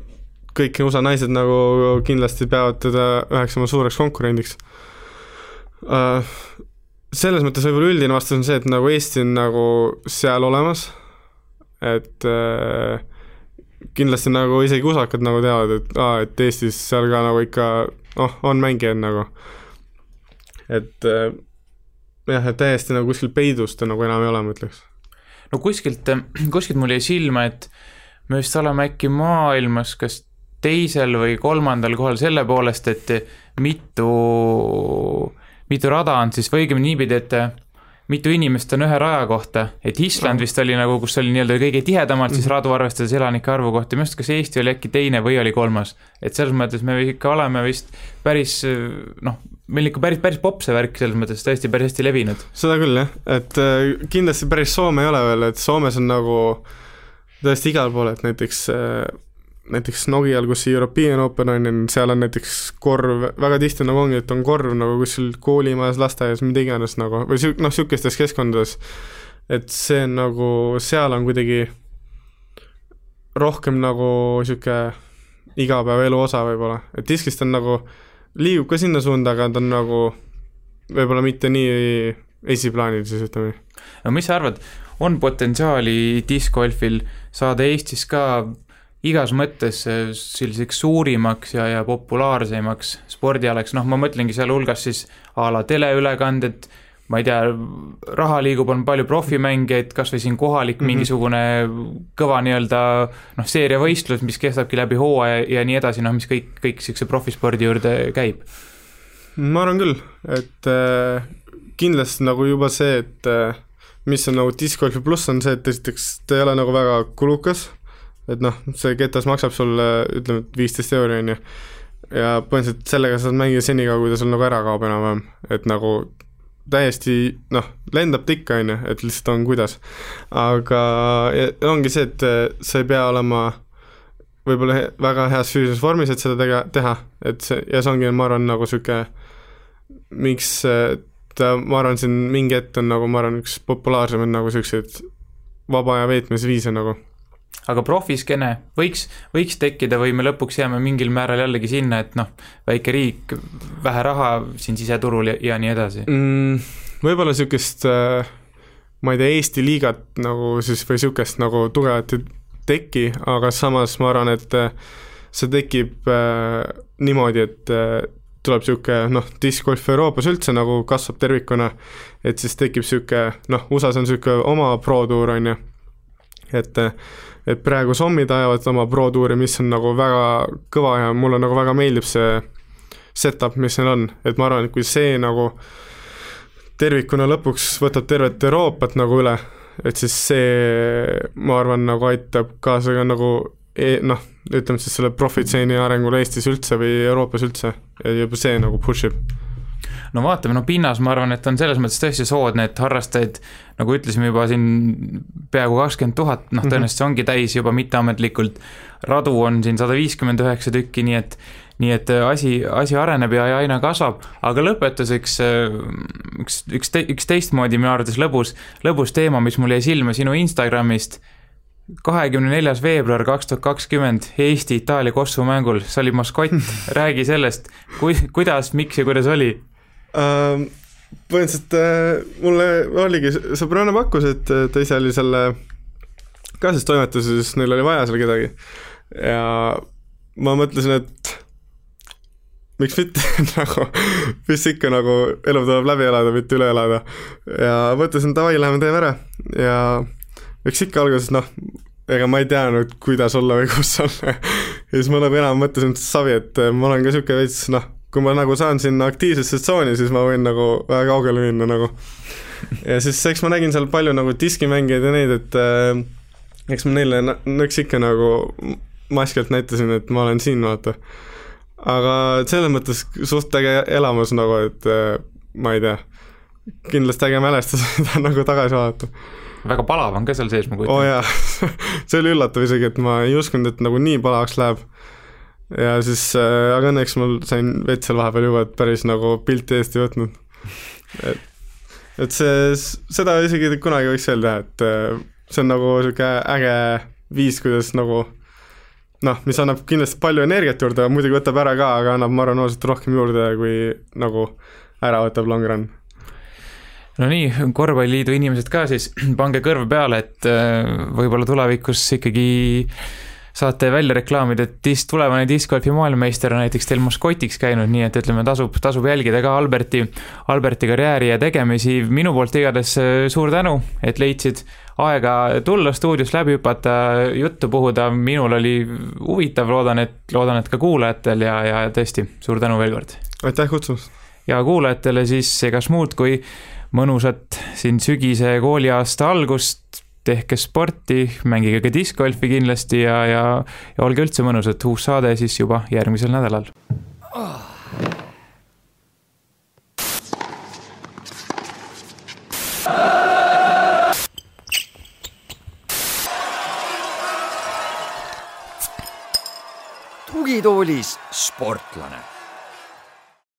kõik USA naised nagu kindlasti peavad teda üheks oma suureks konkurendiks. Äh, selles mõttes võib-olla üldine vastus on see, et nagu Eesti on nagu seal olemas, et äh, kindlasti nagu isegi usakad nagu teavad, et aa, et Eestis seal ka nagu ikka noh, on mängijaid nagu. et äh, jah, et täiesti nagu kuskil peidus ta nagu enam ei ole, ma ütleks. no kuskilt, kuskilt mul jäi silma, et me vist oleme äkki maailmas kas teisel või kolmandal kohal selle poolest, et mitu, mitu rada on siis, või õigemini niipidi, et mitu inimest on ühe raja kohta, et Island vist oli nagu, kus oli nii-öelda kõige tihedamalt siis radu arvestades elanike arvu kohta, minu arust kas Eesti oli äkki teine või oli kolmas. et selles mõttes me ikka oleme vist päris noh, meil ikka päris, päris popp see värk selles mõttes, tõesti päris hästi levinud. seda küll jah, et äh, kindlasti päris Soome ei ole veel, et Soomes on nagu tõesti igal pool, et näiteks äh, näiteks Nokial, kus see European Open on, seal on näiteks korv, väga tihti nagu ongi, et on korv nagu kuskil koolimajas, lasteaias, mida iganes nagu, või sihu-, noh, niisugustes keskkondades, et see on nagu, seal on kuidagi rohkem nagu niisugune igapäevaelu osa võib-olla, et diskist on nagu, liigub ka sinna suunda, aga ta on nagu võib-olla mitte nii esiplaanil siis ütleme. no mis sa arvad, on potentsiaali discgolfil saada Eestis ka igas mõttes selliseks suurimaks ja, ja populaarsemaks spordialaks, noh, ma mõtlengi sealhulgas siis a la teleülekanded, ma ei tea, raha liigub, on palju profimängijaid, kas või siin kohalik mm -hmm. mingisugune kõva nii-öelda noh, seeriavõistlus, mis kestabki läbi hooaja ja nii edasi, noh, mis kõik, kõik niisuguse profispordi juurde käib. ma arvan küll, et äh, kindlasti nagu juba see, et äh, mis on nagu discgolfi pluss, on see, et esiteks ta ei ole nagu väga kulukas et noh, see ketas maksab sulle ütleme, et viisteist euri, on ju, ja põhimõtteliselt sellega saad mängida senikaua, kui ta sul nagu ära kaob enam-vähem, et nagu täiesti noh, lendab ta ikka, on ju, et lihtsalt on kuidas. aga ongi see, et eh, sa ei pea olema võib-olla he väga heas füüsilises vormis, et seda tega-, teha, et see, ja see ongi, ma arvan, nagu niisugune miks ta, ma arvan, siin mingi hetk on nagu, ma arvan, üks populaarsemaid nagu niisuguseid vaba aja veetmise viise nagu aga profiskeene võiks, võiks tekkida või me lõpuks jääme mingil määral jällegi sinna, et noh, väike riik, vähe raha siin siseturul ja, ja nii edasi mm,? võib-olla niisugust, äh, ma ei tea, Eesti liigat nagu siis või niisugust nagu tugevat ei teki, aga samas ma arvan, et äh, see tekib äh, niimoodi, et äh, tuleb niisugune noh, discgolf Euroopas üldse nagu kasvab tervikuna, et siis tekib niisugune noh, USA-s on niisugune oma pro-tuur, on ju, et äh, et praegu sommid ajavad oma Pro tuuri, mis on nagu väga kõva ja mulle nagu väga meeldib see setup, mis neil on, et ma arvan, et kui see nagu tervikuna lõpuks võtab tervet Euroopat nagu üle, et siis see, ma arvan, nagu aitab kaasa ka nagu e noh, ütleme siis selle profitseeni arengule Eestis üldse või Euroopas üldse. Juba see nagu push ib no vaatame, no pinnas ma arvan, et on selles mõttes tõesti soodne, et harrastajaid, nagu ütlesime juba siin peaaegu kakskümmend tuhat, noh, mhm. tõenäoliselt see ongi täis juba mitteametlikult. radu on siin sada viiskümmend üheksa tükki, nii et, nii et äh, asi, asi areneb ja, ja aina kasvab. aga lõpetuseks äh, üks, üks, üks teistmoodi minu arvates lõbus, lõbus teema, mis mul jäi silma sinu Instagramist kahekümne neljas veebruar kaks tuhat kakskümmend Eesti-Itaalia Kossu mängul, sa olid maskott, *laughs* räägi sellest, kui, kuidas, miks ja kuidas oli äh,? põhimõtteliselt äh, mulle oligi, sõbranna pakkus, et ta ise oli selle kaasastoimetuses, neil oli vaja seal kedagi. ja ma mõtlesin, et miks mitte *laughs* nagu, mis ikka nagu, elu tuleb läbi elada, mitte üle elada. ja mõtlesin, davai, lähme teeme ära ja eks ikka alguses noh, ega ma ei teadnud, kuidas olla või kus olla *laughs* ja siis ma nagu enam mõtlesin savi, et ma olen ka niisugune veits noh, kui ma nagu saan sinna aktiivsesse tsooni, siis ma võin nagu väga kaugele minna nagu. ja siis eks ma nägin seal palju nagu diskimängijaid ja neid, et äh, eks ma neile nõks ikka nagu maskilt näitasin, et ma olen siin, vaata. aga selles mõttes suht äge elamus nagu, et äh, ma ei tea, kindlasti äge mälestus *laughs* nagu tagasi vaadata väga palav on ka seal sees, ma kujutan ette. oo oh jaa *laughs* see oli üllatav isegi, et ma ei uskunud, et nagu nii palavaks läheb ja siis äh,, aga õnneks mul sain vett seal vahepeal juua, et päris nagu pilti eest ei võtnud. et, et see, seda isegi kunagi võiks öelda, et äh, see on nagu niisugune äge viis, kuidas nagu noh, mis annab kindlasti palju energiat juurde, muidugi võtab ära ka, aga annab, ma arvan, oluliselt rohkem juurde, kui nagu ära võtab long run no nii, korvpalliliidu inimesed ka siis, *clears throat* pange kõrv peale, et äh, võib-olla tulevikus ikkagi saate välja reklaamida, et dis-, tulevane discgolfi maailmameister on näiteks teil maskotiks käinud, nii et ütleme, tasub, tasub jälgida ka Alberti, Alberti karjääri ja tegemisi. minu poolt igatahes äh, suur tänu, et leidsid aega tulla stuudios läbi hüpata, juttu puhuda, minul oli huvitav, loodan, et, loodan, et ka kuulajatel ja, ja tõesti, suur tänu veel kord. aitäh kutsumast! ja kuulajatele siis egas muud kui mõnusat siin sügise kooliaasta algust tehke sporti, mängige ka discgolfi kindlasti ja, ja, ja olge üldse mõnusad, uus saade siis juba järgmisel nädalal. Oh.. tugitoolis sportlane